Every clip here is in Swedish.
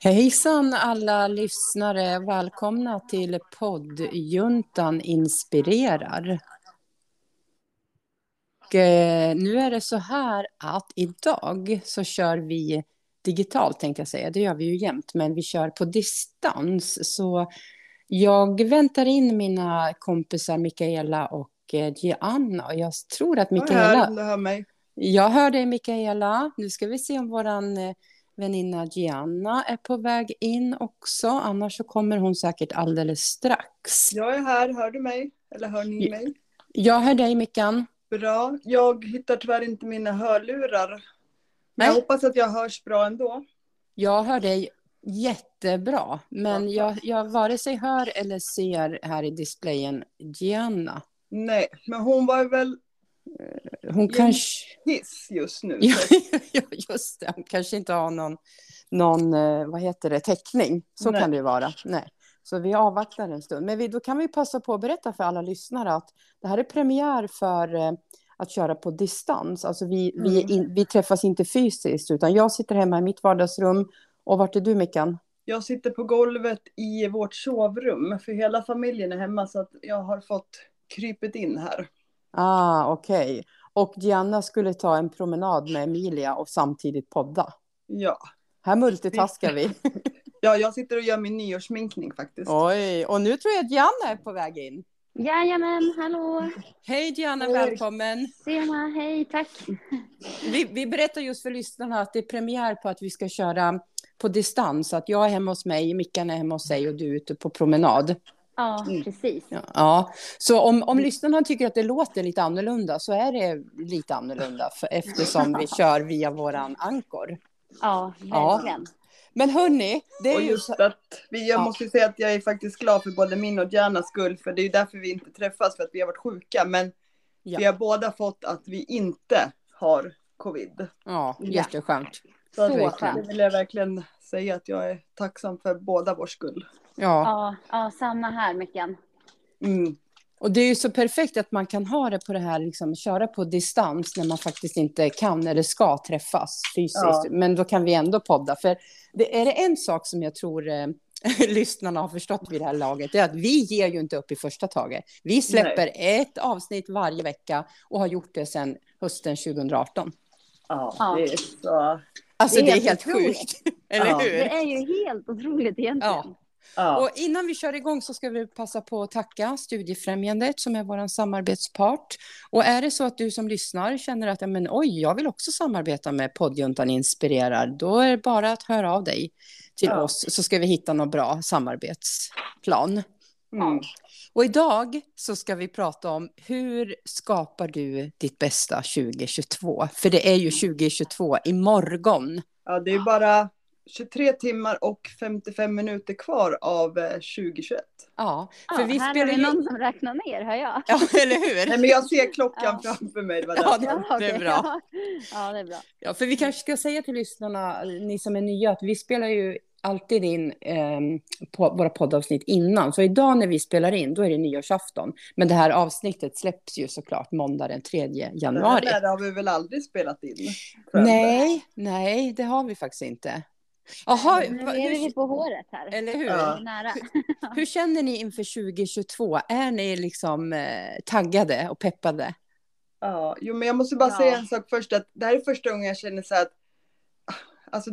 Hejsan alla lyssnare, välkomna till poddjuntan inspirerar. Och, eh, nu är det så här att idag så kör vi digitalt tänkte jag säga, det gör vi ju jämt, men vi kör på distans. Så jag väntar in mina kompisar Mikaela och eh, Gianna och jag tror att Mikaela... Jag hör mig. Jag hör dig Mikaela. Nu ska vi se om våran eh, väninna Gianna är på väg in också. Annars så kommer hon säkert alldeles strax. Jag är här, hör du mig? Eller hör ni mig? Jag hör dig Mickan. Bra. Jag hittar tyvärr inte mina hörlurar. Men jag hoppas att jag hörs bra ändå. Jag hör dig jättebra. Men jag, jag vare sig hör eller ser här i displayen Gianna. Nej, men hon var väl hon kanske... hiss just nu. ja, just det. Hon kanske inte har någon, någon eh, vad heter det, täckning. Så Nej. kan det ju vara. Nej. Så vi avvaktar en stund. Men vi, då kan vi passa på att berätta för alla lyssnare att det här är premiär för eh, att köra på distans. Alltså vi, mm. vi, in, vi träffas inte fysiskt, utan jag sitter hemma i mitt vardagsrum. Och vart är du, Mickan? Jag sitter på golvet i vårt sovrum, för hela familjen är hemma, så att jag har fått krypet in här. Ah, okej. Okay. Och Gianna skulle ta en promenad med Emilia och samtidigt podda. Ja. Här multitaskar vi. ja, jag sitter och gör min nyårssminkning faktiskt. Oj, och nu tror jag att Gianna är på väg in. Jajamän, hallå! Hej Diana, hej. välkommen! Tjena, hej, tack! Vi, vi berättar just för lyssnarna att det är premiär på att vi ska köra på distans. Att jag är hemma hos mig, Mickan är hemma hos sig och du är ute på promenad. Ja, mm. precis. Ja, ja. så om, om lyssnarna tycker att det låter lite annorlunda så är det lite annorlunda för, eftersom vi kör via våran ankor. Ja, verkligen. Ja. Men hörni, det är och just ju... att vi, jag ja. måste säga att jag är faktiskt glad för både min och Dianas skull, för det är därför vi inte träffas, för att vi har varit sjuka. Men ja. vi har båda fått att vi inte har covid. Ja, jätteskönt. Så, så skönt. Det vill jag verkligen säga att jag är tacksam för båda vår skull. Ja. ja, ja samma här Mickan. Mm. Och det är ju så perfekt att man kan ha det på det här, liksom, köra på distans när man faktiskt inte kan eller ska träffas fysiskt. Ja. Men då kan vi ändå podda. För det är det en sak som jag tror eh, lyssnarna har förstått vid det här laget, det är att vi ger ju inte upp i första taget. Vi släpper Nej. ett avsnitt varje vecka och har gjort det sedan hösten 2018. Ja, det är så... Alltså det är, det är helt, helt sjukt, eller ja. hur? Det är ju helt otroligt egentligen. Ja. Ja. Och innan vi kör igång så ska vi passa på att tacka Studiefrämjandet som är vår samarbetspart. Och är det så att du som lyssnar känner att men, oj, jag vill också samarbeta med poddjuntan Inspirerar, då är det bara att höra av dig till ja. oss så ska vi hitta någon bra samarbetsplan. Mm. Och idag så ska vi prata om hur skapar du ditt bästa 2022? För det är ju 2022 imorgon. Ja, det är bara 23 timmar och 55 minuter kvar av 2021. Eh, ja, för ja, vi här spelar är det någon som räknar ner, hör jag. Ja, eller hur? Nej, men jag ser klockan ja. framför mig. Det ja, det, det, är bra. Ja, det är bra. Ja, för vi kanske ska säga till lyssnarna, ni som är nya, att vi spelar ju alltid in eh, på våra poddavsnitt innan. Så idag när vi spelar in, då är det nyårsafton. Men det här avsnittet släpps ju såklart måndag den 3 januari. Det har vi väl aldrig spelat in? Nej, nej, det har vi faktiskt inte. Jaha, nu är vi på håret här. Eller hur? Ja. hur? hur? känner ni inför 2022? Är ni liksom eh, taggade och peppade? Ja, jo, men jag måste bara ja. säga en sak först. Att det här är första gången jag känner så att alltså,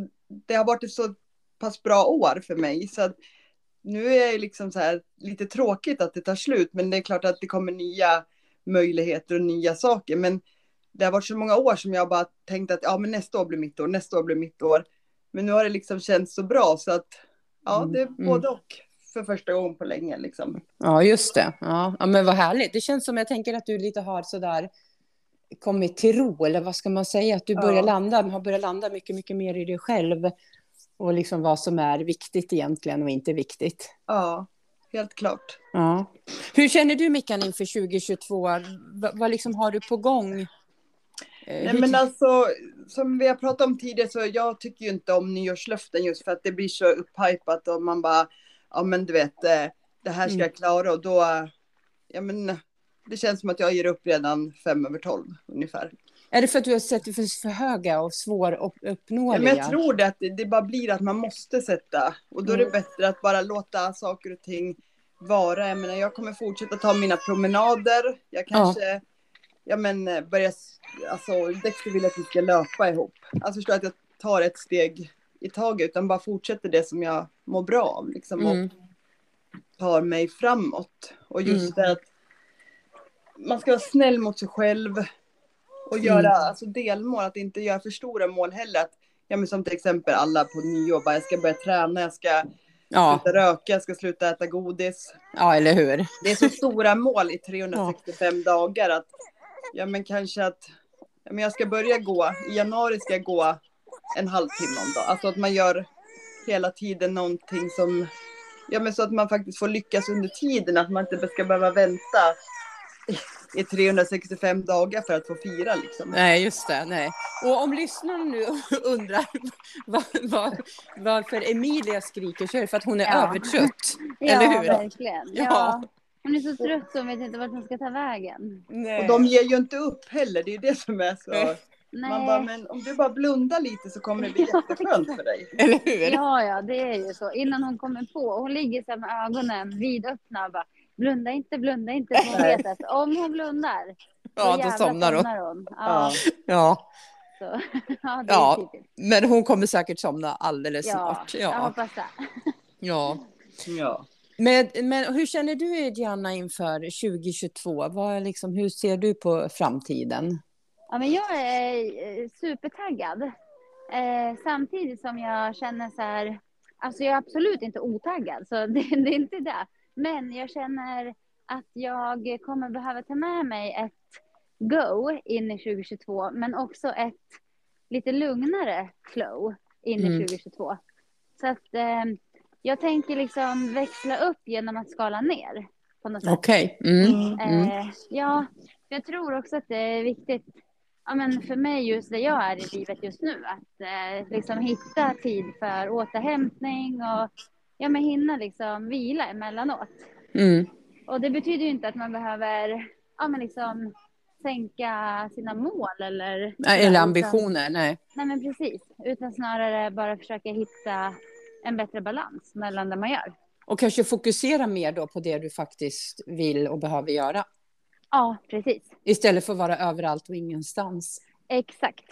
det har varit ett så pass bra år för mig. Så att nu är det liksom så här lite tråkigt att det tar slut. Men det är klart att det kommer nya möjligheter och nya saker. Men det har varit så många år som jag bara tänkt att ja, men nästa år blir mitt år, nästa år blir mitt år. Men nu har det liksom känts så bra så att ja, mm, det är mm. både och för första gången på länge liksom. Ja, just det. Ja, ja, men vad härligt. Det känns som jag tänker att du lite har sådär kommit till ro, eller vad ska man säga, att du börjar ja. landa, har börjat landa mycket, mycket mer i dig själv och liksom vad som är viktigt egentligen och inte viktigt. Ja, helt klart. Ja. Hur känner du Mickan inför 2022? vad, vad liksom har du på gång? Eh, Nej men alltså, som vi har pratat om tidigare så jag tycker ju inte om nyårslöften just för att det blir så upphypat och man bara, ja men du vet, eh, det här ska mm. jag klara och då, ja men det känns som att jag ger upp redan fem över tolv ungefär. Är det för att du har sett det för, för höga och svåruppnåeliga? Ja, men jag tror det, att det, det bara blir att man måste sätta. Och då är det Mm. bättre att bara låta saker och ting vara. Jag menar, jag kommer fortsätta ta mina promenader. Jag kanske, ja men eh, börja, alltså Dexter vill att vi ska löpa ihop. Alltså förstår att jag tar ett steg i taget, utan bara fortsätter det som jag mår bra av. Liksom, och Mm. tar mig framåt. Och just Mm. det att man ska vara snäll mot sig själv. Och göra Mm. alltså delmål, att inte göra för stora mål heller. Att, ja, men som till exempel alla på nyår, bara, jag ska börja träna, jag ska Ja, sluta röka, jag ska sluta äta godis. ja, eller hur? Det är så stora mål i 365 dagar att ja men kanske att ja, men jag ska börja gå, i januari ska jag gå en halvtimme om dagen. Alltså att man gör hela tiden någonting som, ja men så att man faktiskt får lyckas under tiden, att man inte ska behöva vänta i- i 365 dagar för att få fira liksom. Nej, just det. Nej. Och om lyssnarna nu undrar var, var, varför Emilia skriker så är det för att hon är Ja. övertrött. Ja, Eller hur? verkligen. Ja. Ja. Hon är så trött så hon vet inte vart hon ska ta vägen. Nej. Och de ger ju inte upp heller, det är ju det som är så. Nej. Man bara, men om du bara blundar lite så kommer det bli jätteskönt för dig. Eller hur? Ja, ja, det är ju så. Innan hon kommer på. Hon ligger så med ögonen vidöppna och bara blunda inte, blunda inte. Så Hon vet att om hon blundar, Ja, då jävlar somnar hon. hon. Ja, Ja. Så. ja Ja. men hon kommer säkert somna alldeles Ja, snart. jag Ja. hoppas det. ja. Ja. Men, men hur känner du Diana inför 2022? Vad liksom, hur ser du på framtiden? Ja, men jag är eh, supertaggad. Eh, samtidigt som jag känner så här, alltså jag är absolut inte otaggad, så det, det är inte det. Men jag känner att jag kommer behöva ta med mig ett go in i 2022, men också ett lite lugnare flow in i Mm. 2022. Så att eh, jag tänker liksom växla upp genom att skala ner på något sätt. Okej. Mm. Mm. Eh, ja, jag tror också att det är viktigt ja, men för mig just där jag är i livet just nu. Att eh, liksom hitta tid för återhämtning och ja, men hinna liksom vila emellanåt. Mm. Och det betyder ju inte att man behöver ja, men liksom sänka sina mål eller... Nej, Eller utan- ambitioner, nej. Nej, men precis. Utan snarare bara försöka hitta en bättre balans mellan det man gör. Och kanske fokusera mer då på det du faktiskt vill och behöver göra. Ja, precis. Istället för att vara överallt och ingenstans. Exakt.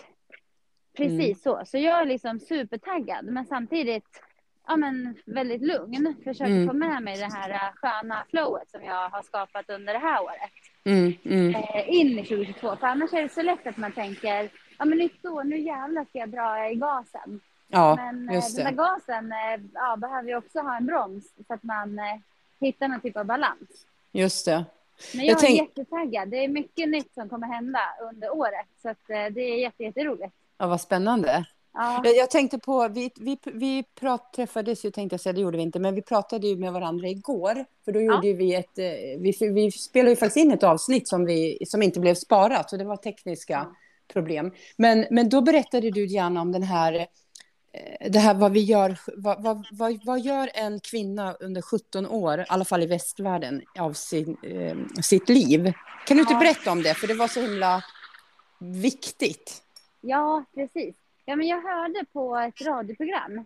Precis Mm. så. Så jag är liksom supertaggad, men samtidigt ja, men väldigt lugn. Försöker Mm. få med mig det här äh, sköna flowet som jag har skapat under det här året Mm. Mm. eh, in i 2022. För annars är det så lätt att man tänker, ja men nytt år, nu jävlar ska jag dra i gasen. Ja, men eh, just den där det. gasen eh, ja, behöver ju också ha en broms så att man hittar någon typ av balans. Just det. Men Jag jag, tänk- är jättetaggad. Det är mycket nytt som kommer hända under året. Så att, det är jätte, jätteroligt. Ja, vad spännande. Ja. Jag, jag tänkte på, vi, vi, vi prat, träffades ju, tänkte jag säga, det gjorde vi inte, men vi pratade ju med varandra igår. För då gjorde ju vi ett, eh, vi, vi spelade ju faktiskt in ett avsnitt som, vi, som inte blev sparat, så det var tekniska Ja. problem. Men, men då berättade du gärna om den här, eh, det här vad vi gör, vad, vad, vad, vad gör en kvinna under 17 år, i alla fall i västvärlden, av sin, eh, sitt liv? Kan du inte Ja. berätta om det? För det var så himla viktigt. Ja, precis. Ja, men jag hörde på ett radioprogram.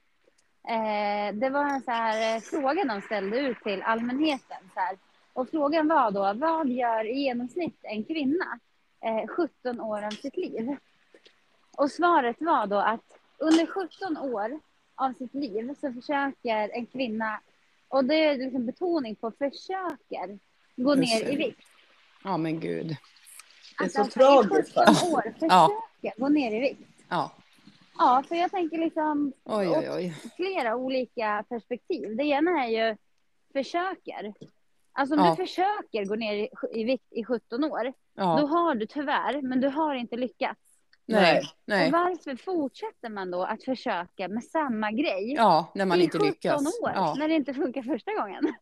Eh, det var en så här, eh, fråga de ställde ut till allmänheten. Så här. Och frågan var då, vad gör i genomsnitt en kvinna eh, 17 år av sitt liv? Och svaret var då att under 17 år av sitt liv så försöker en kvinna, och det är liksom betoning på försöker, gå ner i vikt. Ja, men gud. Det är Att så alltså tragiskt, I 17 år försöka Ja. gå ner i vikt. Ja. Ja, för jag tänker liksom Oj, oj, oj. flera olika perspektiv. Det ena är ju försöker. Alltså om Ja. du försöker gå ner i, i vikt i 17 år, då Ja. har du tyvärr, men du har inte lyckats. Nej. Och Nej. varför fortsätter man då att försöka med samma grej Ja, när man i inte 17 lyckas. år, Ja. när det inte funkar första gången?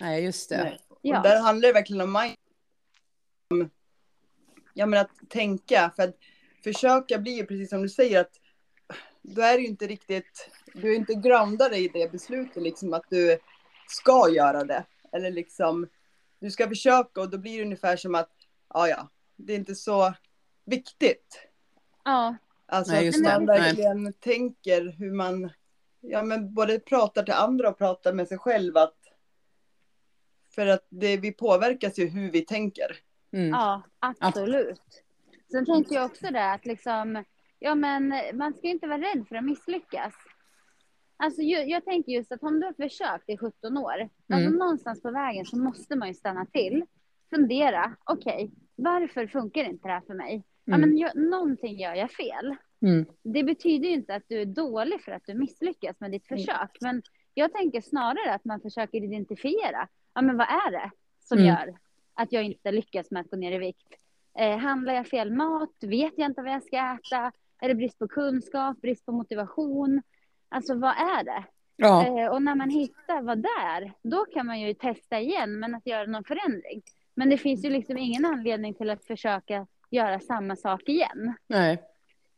Nej, just det. Nej. Och där handlar det verkligen om mind. Ja men att tänka. För att försöka blir ju precis som du säger att då är det ju inte riktigt, du är inte groundad i det beslutet liksom att du ska göra det. Eller liksom, du ska försöka och då blir det ungefär som att, ja ja, det är inte så viktigt. Ja, Alltså Nej, att det. man Nej. verkligen tänker hur man ja, men både pratar till andra och pratar med sig själv. Att, för att det, vi påverkas ju hur vi tänker. Mm. ja, absolut. Sen tänker jag också det att liksom, ja men man ska inte vara rädd för att misslyckas. Alltså jag, jag tänker just att om du har försökt i 17 år, alltså Mm. någonstans på vägen så måste man ju stanna till, fundera, okej, varför funkar inte det här för mig? Ja Mm. men jag, någonting gör jag fel. Mm. Det betyder ju inte att du är dålig för att du misslyckas med ditt Mm. försök. Men jag tänker snarare att man försöker identifiera. Ja, men vad är det som Mm. gör att jag inte lyckas med att gå ner i vikt? Eh, handlar jag fel mat? Vet jag inte vad jag ska äta? Är det brist på kunskap? Brist på motivation? Alltså vad är det? Ja. Eh, och när man hittar vad det är, då kan man ju testa igen, men att göra någon förändring. Men det finns ju liksom ingen anledning till att försöka göra samma sak igen. Nej.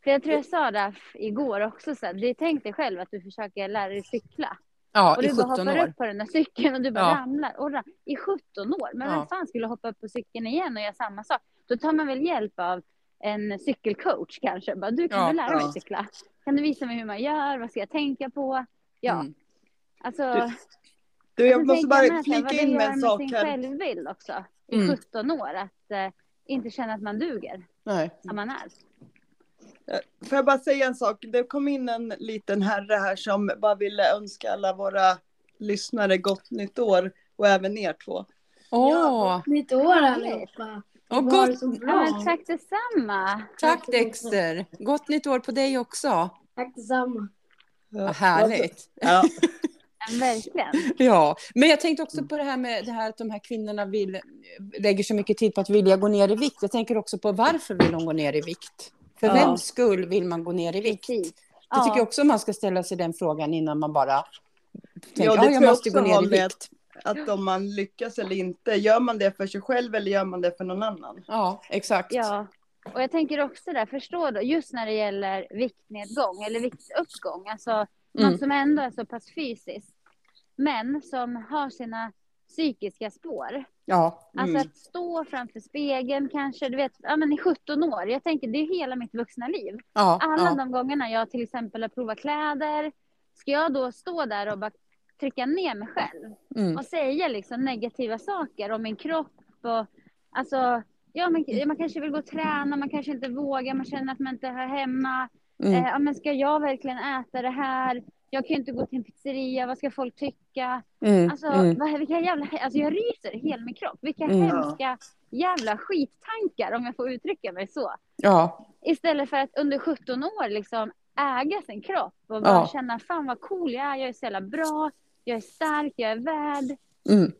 För jag tror jag sa det igår också, så här, det tänk dig själv att du försöker lära dig cykla. Ja, Och i du bara 17 hoppar år. upp på den där cykeln och du bara Ja. ramlar. Och ra- I 17 år, men Ja. vem fan skulle hoppa upp på cykeln igen och göra samma sak? Då tar man väl hjälp av en cykelcoach kanske. Bara, du kan Ja. du lära mig Ja. cykla? Kan du visa mig hur man gör? Vad ska jag tänka på? Ja, Mm. alltså. Du, Du, jag sen måste tänker jag bara med så här, vad flika det in med gör en sak sin självbild också. I Mm. 17 år, att eh, inte känna att man duger Nej. som man är. Får jag bara säga en sak? Det kom in en liten herre här som bara ville önska alla våra lyssnare gott nytt år och även er två. Åh, Ja, gott nytt år allihopa. Och det gott, så Ja, bra. tack detsamma. tack Dexter. Gott nytt år på dig också. Tack detsamma. Vad härligt. Ja. Verkligen. Ja, men jag tänkte också på det här med det här att de här kvinnorna vill, lägger så mycket tid på att vilja gå ner i vikt. Jag tänker också på varför vill de gå ner i vikt? För Ja. vems skull vill man gå ner i vikt? Precis. Jag tycker också man ska ställa sig den frågan innan man bara tänker, Ja, ja, det jag tror jag måste gå ner i med- vikt. Att om man lyckas eller inte, gör man det för sig själv eller gör man det för någon annan? Ja, exakt. Ja, och jag tänker också där, förstå då, just när det gäller viktnedgång eller viktuppgång, alltså Mm. något som ändå är så pass fysiskt, men som har sina psykiska spår. Ja, Alltså Mm. att stå framför spegeln kanske, du vet, ja men i 17 år, jag tänker det är hela mitt vuxna liv. ja, Alla ja. de gångerna jag till exempel har provat kläder, ska jag då stå där och bara trycka ner mig själv? Mm. och säga liksom negativa saker om min kropp och alltså ja, men, man kanske vill gå och träna, man kanske inte vågar, man känner att man inte hör hemma. Mm. Eh, ja, men ska jag verkligen äta det här? Jag kan ju inte gå till en pizzeria, vad ska folk tycka? Mm. Alltså, Mm. vad, vilka jävla, alltså jag ryser i hela min kropp. Vilka Mm. hemska jävla skittankar om jag får uttrycka mig så. Ja, Istället för att under 17 år liksom äga sin kropp och bara Ja. känna fan vad cool jag är, jag är så jävla bra, jag är stark, jag är värd. mm.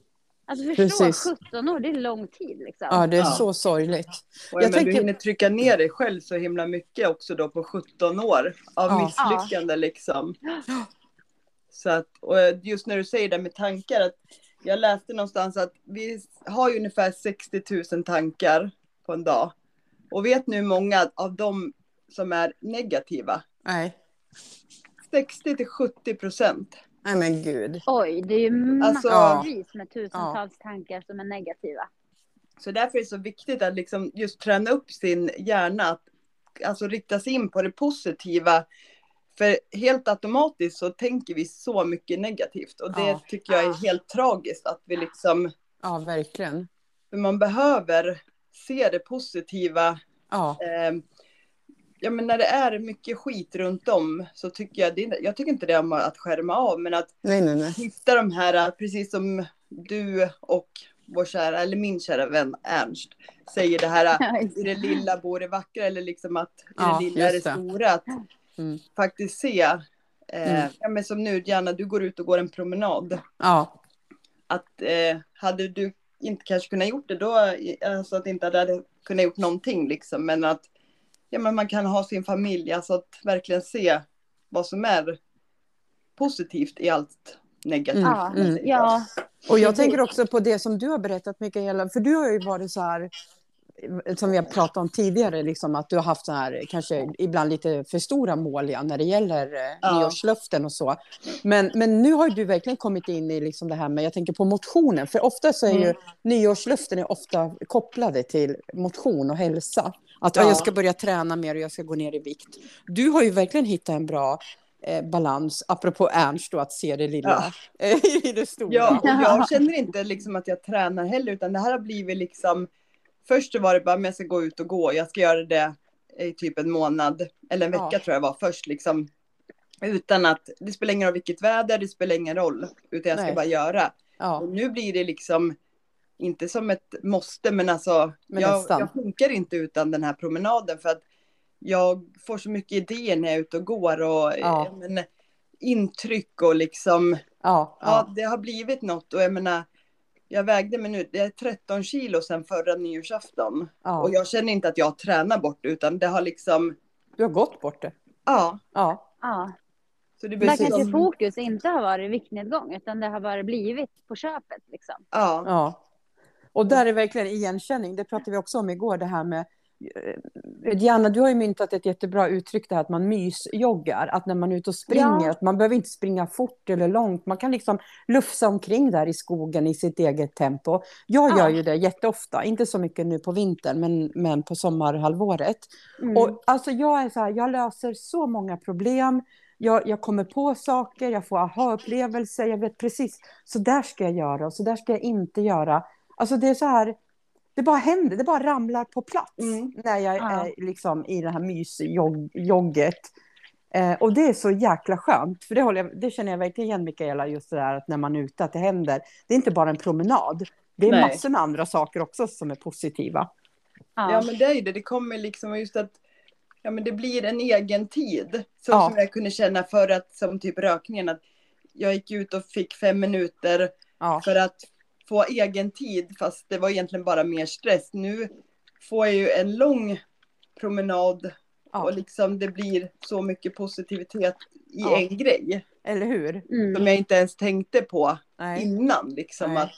Alltså förstå, Precis. 17 år, det är lång tid liksom. ja, det är Ja. så sorgligt. Och Jag jag tänker- Du hinner trycka ner dig själv så himla mycket också då på 17 år av Ja. misslyckande liksom. Så att, och just när du säger det med tankar, att jag läste någonstans att vi har ju ungefär 60 000 tankar på en dag. Och vet nu många av dem som är negativa? Nej. 60 till 70 procent. Nej, men gud. Oj, det är ju Alltså- massvis med tusentals tankar som är negativa. Så därför är det så viktigt att liksom just träna upp sin hjärna, att alltså rikta sig in på det positiva. För helt automatiskt så tänker vi så mycket negativt och det Ja. tycker jag är helt tragiskt att vi liksom, Ja, verkligen. för man behöver se det positiva. Ja, Eh, ja men när det är mycket skit runt om så tycker jag, det, jag tycker inte det är att skärma av men att nej, nej, nej. hitta de här, precis som du och vår kära, eller min kära vän Ernst säger det här, i det lilla bor det vackra, eller liksom att i Ja, det lilla är det. stora. Att Mm. faktiskt se, eh, Mm. ja, men som nu Diana, du går ut och går en promenad. Ja, Att eh, hade du inte kanske kunnat gjort det då, alltså att inte hade kunnat gjort någonting liksom, men att ja, men man kan ha sin familj, alltså att verkligen se vad som är positivt i allt negativt. Ja, Mm. ja, och jag tänker också på det som du har berättat, Mikaela, för du har ju varit så här, som vi har pratat om tidigare, liksom, att du har haft så här, kanske ibland lite för stora mål ja, när det gäller eh, Ja. nyårslöften och så. Men, men nu har ju du verkligen kommit in i liksom det här med, jag tänker på motionen, för ofta så är ju Mm. nyårslöften är ofta kopplade till motion och hälsa. Att ja. Ja. jag ska börja träna mer och jag ska gå ner i vikt. Du har ju verkligen hittat en bra eh, balans, apropå Ernst då, att se det lilla i det stora. Ja, och jag känner inte liksom att jag tränar heller, utan det här har blivit liksom. Först var det bara, men jag ska gå ut och gå. Jag ska göra det i typ en månad eller en vecka Ja. tror jag var först liksom. Utan att det spelar ingen roll vilket väder, det spelar ingen roll, utan jag ska Nej. bara göra. Ja, nu blir det liksom inte som ett måste, men alltså Men jag, jag funkar inte utan den här promenaden för att jag får så mycket idéer när jag är ute och går och Ja. men, intryck och liksom ja, Ja, ja. det har blivit något och jag menar, jag vägde mig nu, det är 13 kilo sedan förra nyårsafton. ja. Och jag känner inte att jag tränar bort utan det har liksom, Du har gått bort det. ja. Ja, Ja. Så det Där som, kanske fokus inte har varit viktnedgång utan det har bara blivit på köpet liksom. ja, ja. Och där är verkligen igenkänning. Det pratade vi också om igår, det här med eh, Diana, du har ju myntat ett jättebra uttryck det här att man mysjoggar. Att när man är ute och springer, Ja. att man behöver inte springa fort eller långt. Man kan liksom lufsa omkring där i skogen i sitt eget tempo. Jag Ja. gör ju det jätteofta, inte så mycket nu på vintern, men, men på sommarhalvåret. Mm. Och alltså jag är så här, jag löser så många problem. Jag, jag kommer på saker, jag får aha-upplevelser, jag vet precis, så där ska jag göra och så där ska jag inte göra. Alltså det är så här, det bara händer, det bara ramlar på plats Mm. när jag Ja. är liksom i det här mysjogget. Eh, och det är så jäkla skönt, för det, håller jag, det känner jag verkligen igen Mikaela, just det där att när man är ute, att det händer. Det är inte bara en promenad, det är Nej. massor med andra saker också som är positiva. ja. ja men det är ju det, det kommer liksom just att Ja men det blir en egen tid. Så Ja. som jag kunde känna för att som typ rökningen att jag gick ut och fick fem minuter Ja, för att få egen tid fast det var egentligen bara mer stress. Nu får jag ju en lång promenad ja. och liksom det blir så mycket positivitet i Ja. en grej eller hur? Mm. som jag inte ens tänkte på Nej. innan liksom Nej. att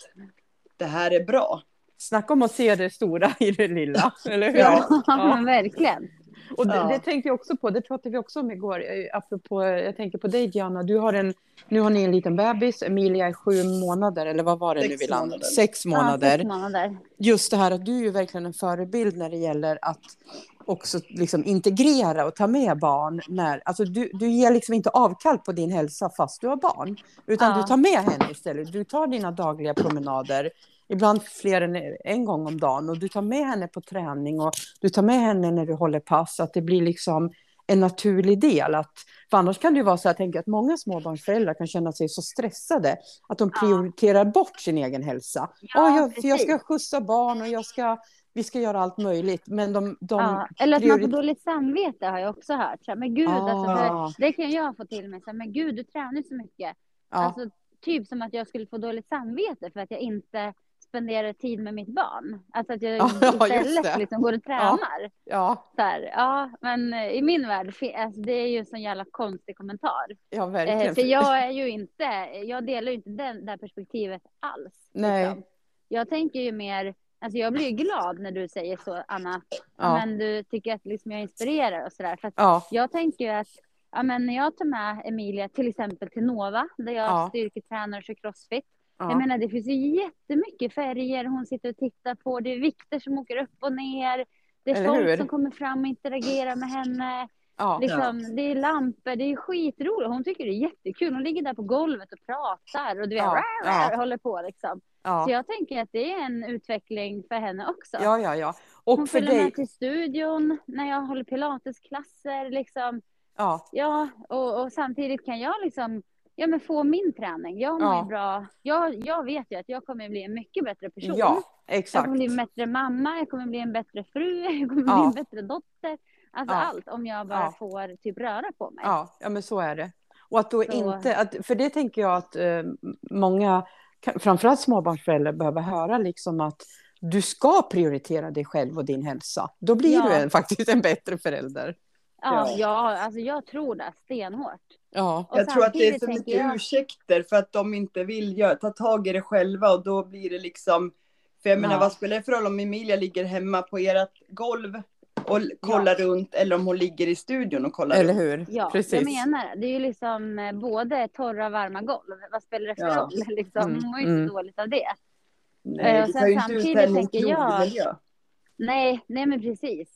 det här är bra. Snacka om att se det stora i det lilla, eller hur? Ja. Ja, verkligen. Och det, Ja. det tänkte jag också på, det pratade vi också om igår, eh, apropå, jag tänker på dig Diana, du har en, nu har ni en liten bebis, Emilia är sju månader, eller vad var det Sex nu vi landade? månader. Sex månader. Ja, sex månader. Just det här att du är ju verkligen en förebild när det gäller att också liksom integrera och ta med barn. När, alltså du, du ger liksom inte avkall på din hälsa fast du har barn. Utan Ja. du tar med henne istället. Du tar dina dagliga promenader. Ibland fler än en gång om dagen. Och du tar med henne på träning. Och du tar med henne när du håller pass. Att det blir liksom en naturlig del. Att, för annars kan det vara så, jag tänker att många småbarnsföräldrar kan känna sig så stressade. Att de Ja. prioriterar bort sin egen hälsa. Ja, Ja, jag, jag ska skjutsa barn och jag ska, vi ska göra allt möjligt. Men de... de Ja, eller att man får dåligt samvete har jag också hört. Så här, men gud, alltså, Ah. för, det kan jag få till mig. Så här, men gud, du tränar så mycket. ja, Alltså, typ som att jag skulle få dåligt samvete för att jag inte spenderar tid med mitt barn. Alltså att jag Ja, ja, istället liksom går och tränar. ja, Så här, ja, men eh, i min värld, alltså, det är ju en sån jävla konstig kommentar. ja, Eh, verkligen. för jag är ju inte, jag delar ju inte den, det här perspektivet alls. Nej. Liksom. Jag tänker ju mer, alltså jag blir ju glad när du säger så Anna, ja, men du tycker att liksom jag inspirerar och sådär. För ja, jag tänker ju att ja, men när jag tar med Emilia till exempel till Nova, där jag Ja. styrketränar och kör crossfit. Jag ja, menar det finns ju jättemycket färger hon sitter och tittar på. Det är vikter som åker upp och ner. Det är folk som kommer fram och interagerar med henne. ja, Liksom, Det är lampor, det är skitroligt. Hon tycker det är jättekul. Hon ligger där på golvet och pratar och du vet, Ja, rah, ja. håller på liksom. Så ja, jag tänker att det är en utveckling för henne också. ja, ja, ja. Hon Och för följer dig, med till studion när jag håller pilatesklasser. Liksom. ja, Ja, och, och samtidigt kan jag liksom ja, men få min träning. Jag mår Ja. bra. Jag, jag vet ju att jag kommer bli en mycket bättre person. ja, Jag exakt. kommer bli en bättre mamma, jag kommer bli en bättre fru, jag kommer Ja. bli en bättre dotter. Alltså Ja. allt om jag bara får typ röra på mig. Ja, ja, men så är det. Och att då Så- inte, att, för det tänker jag att eh, många, framförallt småbarnsföräldrar, behöver höra liksom att du ska prioritera dig själv och din hälsa. Då blir du en, faktiskt en bättre förälder. Ja, Ja. ja, alltså jag tror det stenhårt. Ja, Och jag tror att det är så mycket jag- ursäkter för att de inte vill göra, ta tag i det själva och då blir det liksom för jag menar Ja. vad spelar det för roll om Emilia ligger hemma på ert golv och kollar runt eller om hon ligger i studion och kollar eller runt. hur? Ja, Precis. jag menar det. är ju liksom eh, både torra och varma golv. Vad spelar det för Ja. roll? Liksom, Mm, hon mår ju inte mm. dåligt av det. Nej, och det sen tar ju inte ut samtidigt henne i tänker jag-. Nej, nej men precis.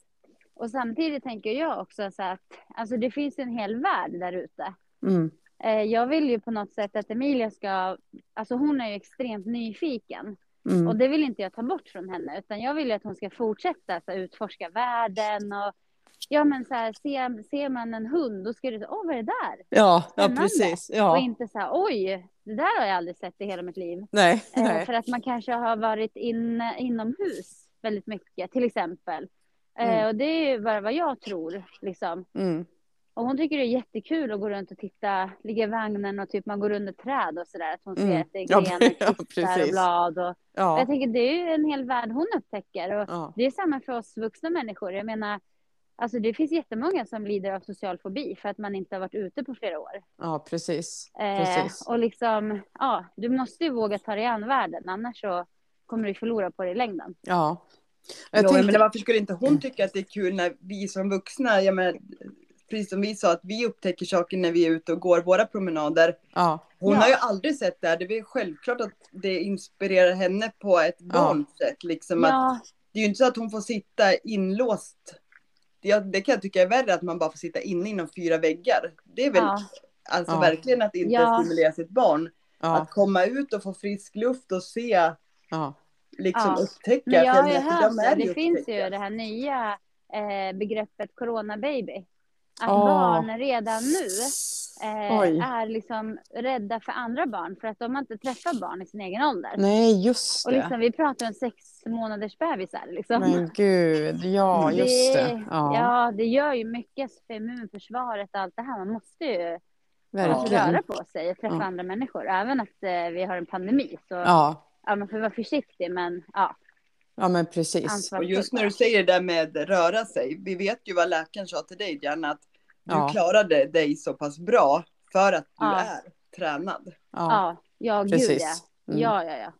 Och samtidigt tänker jag också så att alltså det finns en hel värld där ute. Mm. Eh, jag vill ju på något sätt att Emilia ska, alltså hon är ju extremt nyfiken. Mm. Och det vill inte jag ta bort från henne, utan jag vill ju att hon ska fortsätta så utforska världen och ja men så här, ser, ser man en hund då ska det åh vad är det där? Ja, ja, precis. Och Ja. inte så här, oj, det där har jag aldrig sett i hela mitt liv. Nej, Eh, nej. för att man kanske har varit in, inomhus väldigt mycket, till exempel. Eh, Mm. och det är ju bara vad jag tror, liksom. Mm. Och hon tycker det är jättekul att gå runt och titta, ligga i vagnen och typ man går under träd och sådär. Att hon ser Mm. att det är grenar, ja, kvistar och blad. Och, och Ja. jag tänker det är ju en hel värld hon upptäcker. Och Ja. det är samma för oss vuxna människor. Jag menar, alltså det finns jättemånga som lider av social fobi för att man inte har varit ute på flera år. ja, precis. Eh, precis. och liksom, ja, du måste ju våga ta dig an världen, annars så kommer du förlora på det i längden. Ja. Jag Jo, tänkte, men varför skulle inte hon tycka att det är kul när vi som vuxna, jag menar, precis som vi sa, att vi upptäcker saker när vi är ute och går våra promenader. ja. Hon Ja. har ju aldrig sett det här. Det är väl självklart att det inspirerar henne på ett barns sätt. Liksom att, Ja, det är ju inte så att hon får sitta inlåst. Det, det kan jag tycka är värre att man bara får sitta inne inom fyra väggar. Det är väl ja, alltså Ja. verkligen att inte Ja. stimulera sitt barn. Ja. Att komma ut och få frisk luft och se, Ja. Liksom Ja. upptäcka. men jag har ju att hört det, det finns ju det här nya eh, begreppet coronababy. Att Åh. barn redan nu eh, är liksom rädda för andra barn för att de har inte träffat barn i sin egen ålder. Nej, just Och det. liksom, vi pratar om sex månaders bebisar. Liksom. Men gud, ja, just det. Ja, ja, det gör ju mycket för immunförsvaret och allt det här. Man måste ju verkligen. röra på sig och träffa Ja. andra människor. Även att eh, vi har en pandemi. Så Ja, ja, man får vara försiktig, men ja, ja men precis. Och just när du säger det där med röra sig. Vi vet ju vad läkaren sa till dig, Diana, att du Ja. klarade dig så pass bra för att du Ja. är tränad. Ja, Ja, ja gud precis. ja. Mm. Ja, ja, ja.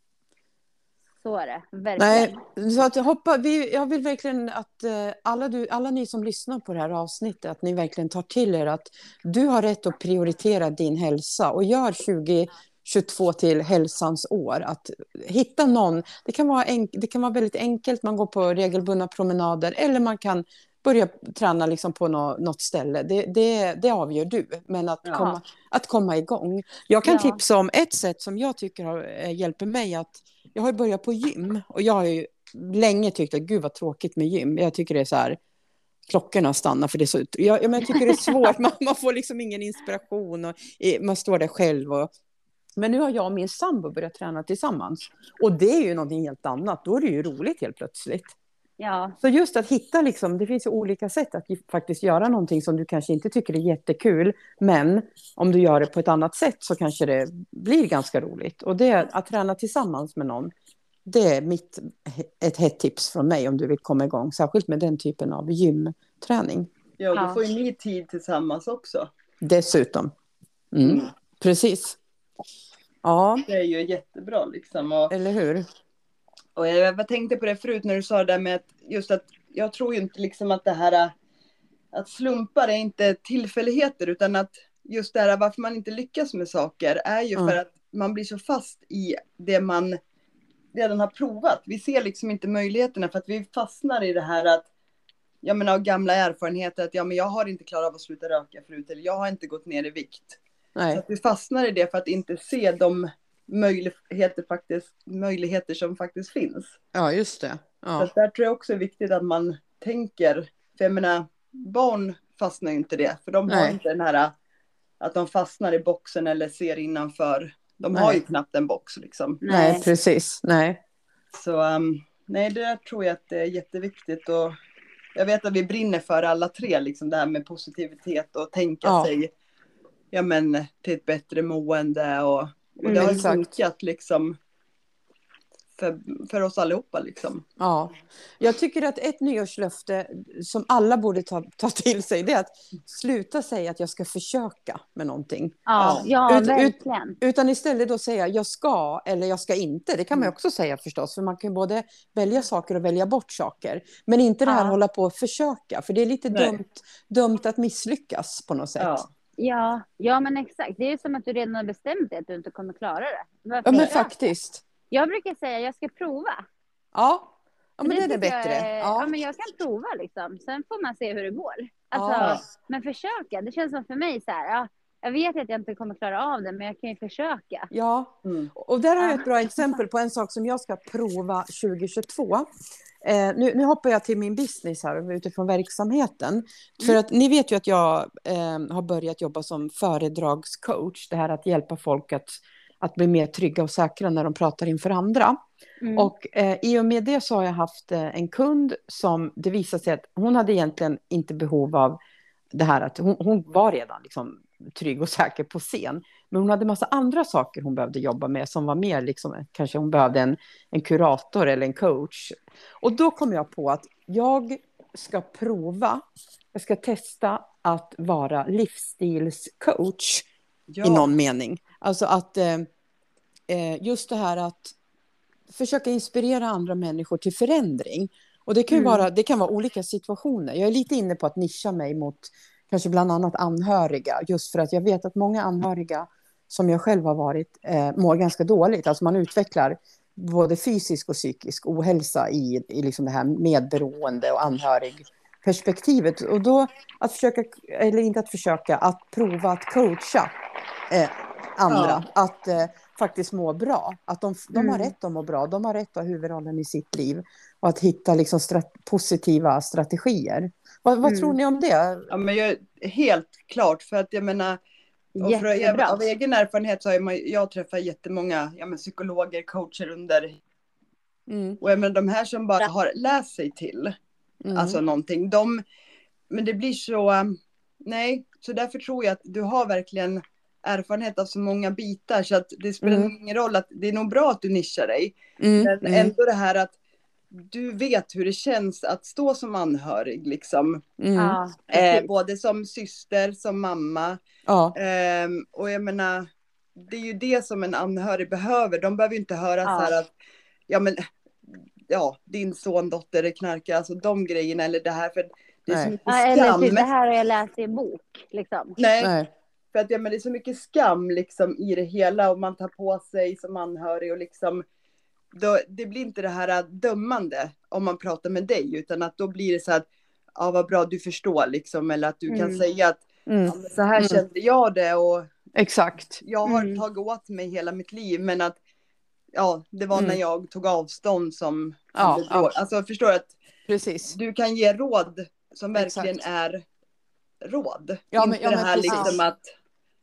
Så är det, verkligen. Nej, så att jag, hoppa, vi, jag vill verkligen att eh, alla, du, alla ni som lyssnar på det här avsnittet, att ni verkligen tar till er att du har rätt att prioritera din hälsa och gör 2022 till hälsans år. Att hitta någon, det kan, vara enk, det kan vara väldigt enkelt, man går på regelbundna promenader eller man kan börja träna liksom på nå, något ställe. Det, det, det avgör du, men att, Ja. komma, att komma igång. Jag kan Ja. tipsa om ett sätt som jag tycker har, eh, hjälper mig att jag har börjat på gym och jag har ju länge tyckt att gud vad tråkigt med gym. Jag tycker det är så här, klockorna stannar för det är så... Jag, jag, men jag tycker det är svårt, man, man får liksom ingen inspiration och man står där själv. Och, men nu har jag och min sambo börjat träna tillsammans och det är ju någonting helt annat. Då är det ju roligt helt plötsligt. Ja, Så just att hitta, liksom, det finns ju olika sätt att faktiskt göra någonting som du kanske inte tycker är jättekul, men om du gör det på ett annat sätt så kanske det blir ganska roligt. Och det att träna tillsammans med någon, det är mitt, ett hett tips från mig om du vill komma igång, särskilt med den typen av gymträning. Ja, då får ju ni tid tillsammans också. Dessutom. Mm. Mm. Precis. Ja, Det är ju jättebra liksom. Och, eller hur? och jag tänkte på det förut när du sa det där med att just att jag tror ju inte liksom att det här att slumpar är inte tillfälligheter utan att just det här varför man inte lyckas med saker är ju Mm. för att man blir så fast i det man redan har provat. Vi ser liksom inte möjligheterna för att vi fastnar i det här att jag menar av gamla erfarenheter att ja men jag har inte klarat av att sluta röka förut eller jag har inte gått ner i vikt. Så Nej. att vi fastnar i det för att inte se de möjligheter, faktiskt, möjligheter som faktiskt finns. Ja, just det. Så Ja. att där tror jag också är viktigt att man tänker, för jag menar, barn fastnar ju inte det, för de har Nej. inte den här att de fastnar i boxen eller ser innanför. De har Nej. ju knappt en box liksom. Nej, nej. precis. Nej. Så um, nej, det där tror jag att det är jätteviktigt och jag vet att vi brinner för alla tre, liksom det här med positivitet och tänka Ja. sig ja, men, till ett bättre mående och, och det Mm, har ju exakt. funkat liksom för, för oss allihopa liksom. Ja, jag tycker att ett nyårslöfte som alla borde ta, ta till sig det är att sluta säga att jag ska försöka med någonting. Ja, ja Ut- ut- verkligen. Utan istället då säga jag ska eller jag ska inte. Det kan man Mm. också säga förstås. För man kan både välja saker och välja bort saker. Men inte det här Ja. hålla på och försöka. För det är lite Nej. dumt, dumt att misslyckas på något sätt. Ja. Ja, ja, men exakt. Det är som att du redan har bestämt dig att du inte kommer klara det. Varför Ja, men försöka? faktiskt. Jag brukar säga jag ska prova. Ja, Ja, men det är det tycker jag bättre. är- Ja. Ja. men jag kan prova liksom. Sen får man se hur det går. Alltså, Ja. Men försöka. Det känns som för mig så här. Ja, jag vet att jag inte kommer klara av det, men jag kan ju försöka. ja, Mm. och där har jag ett bra exempel på en sak som jag ska prova 2022. Eh, nu, nu hoppar jag till min business här utifrån verksamheten. För att ni vet ju att jag eh, har börjat jobba som föredragscoach. Det här att hjälpa folk att, att bli mer trygga och säkra när de pratar inför andra. Mm. Och eh, i och med det så har jag haft eh, en kund som det visade sig att hon hade egentligen inte behov av det här att hon, hon var redan liksom trygg och säker på scen. Men hon hade massa andra saker hon behövde jobba med som var mer liksom, kanske hon behövde en, en kurator eller en coach. Och då kom jag på att jag ska prova, jag ska testa att vara livsstilscoach Ja. i någon mening. Alltså att eh, eh, just det här att försöka inspirera andra människor till förändring. Och det kan, ju Mm. det kan vara olika situationer. Jag är lite inne på att nischa mig mot kanske bland annat anhöriga. Just för att jag vet att många anhöriga som jag själv har varit eh, mår ganska dåligt. Alltså man utvecklar både fysisk och psykisk ohälsa i, i liksom det här medberoende och anhörigperspektivet. Och då att försöka, eller inte att försöka, att prova att coacha eh, andra. Att eh, faktiskt må bra. Att de, de har Mm. rätt att må bra. De har rätt att ha huvudrollen i sitt liv. Och att hitta liksom strat- positiva strategier. Vad, vad Mm. tror ni om det? Ja, men jag, helt klart, för att jag menar, och för, av egen erfarenhet så har man, jag träffat jättemånga ja, men psykologer, coacher under, Mm. och jag menar, de här som bara har läst sig till, Mm. alltså någonting, de, men det blir så, nej, så därför tror jag att du har verkligen erfarenhet av så många bitar så att det spelar Mm. ingen roll att det är nog bra att du nischar dig, Mm. men Mm. ändå det här att du vet hur det känns att stå som anhörig liksom. Mm. Ja, Eh, både som syster, som mamma. Ja. Ehm, och jag menar, det är ju det som en anhörig behöver. De behöver ju inte höra Ja. så här att, ja men, ja, din son, dotter är knarkare, alltså de grejerna eller det här, för det är så Nej. mycket Ja, eller skam. typ, det här har jag läst i en bok. Liksom. Nej, Nej. för att ja, men det är så mycket skam liksom i det hela och man tar på sig som anhörig och liksom, då, det blir inte det här dömande om man pratar med dig, utan att då blir det så att, ja vad bra du förstår liksom, eller att du kan Mm. säga att Mm. ja, men så här Mm. kände jag det och Exakt. jag har Mm. tagit åt mig hela mitt liv, men att ja, det var Mm. när jag tog avstånd som, Ja, ja. Alltså förstår du att Precis. du kan ge råd som verkligen Exakt. är råd. Ja, men- Inte ja, det men här precis. liksom att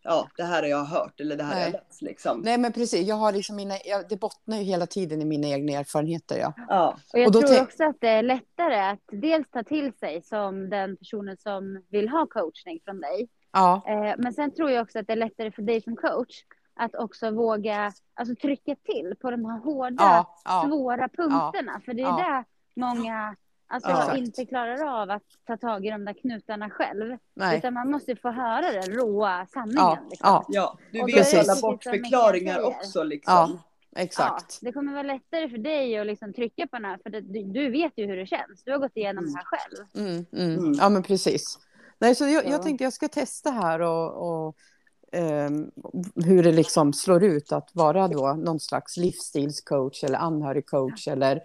ja, det här har jag hört eller det här har jag Nej. läst liksom. Nej, men precis. Jag har liksom mina, jag, det bottnar ju hela tiden i mina egna erfarenheter. Ja. Ja, Och jag Och då tror också att det är lättare att dels ta till sig som den personen som vill ha coachning från dig. Ja. Eh, men sen tror jag också att det är lättare för dig som coach att också våga alltså, trycka till på de här hårda, Ja. Ja. svåra punkterna. För det är Ja. där många alltså, Exakt. inte klarar av att ta tag i de där knutarna själv. Nej. Utan man måste få höra den råa sanningen. Ja. Liksom. Ja. ja. Du vet alla bortförklaringar också liksom. Ja. Ja, Exakt. det kommer vara lättare för dig att liksom trycka på den här, för det, du, du vet ju hur det känns. Du har gått igenom Mm. det här själv. Mm, mm. Mm. Ja, men precis. Nej, så jag, Ja. jag tänkte jag ska testa här och, och ehm, hur det liksom slår ut att vara då någon slags livsstilscoach eller anhörigcoach eller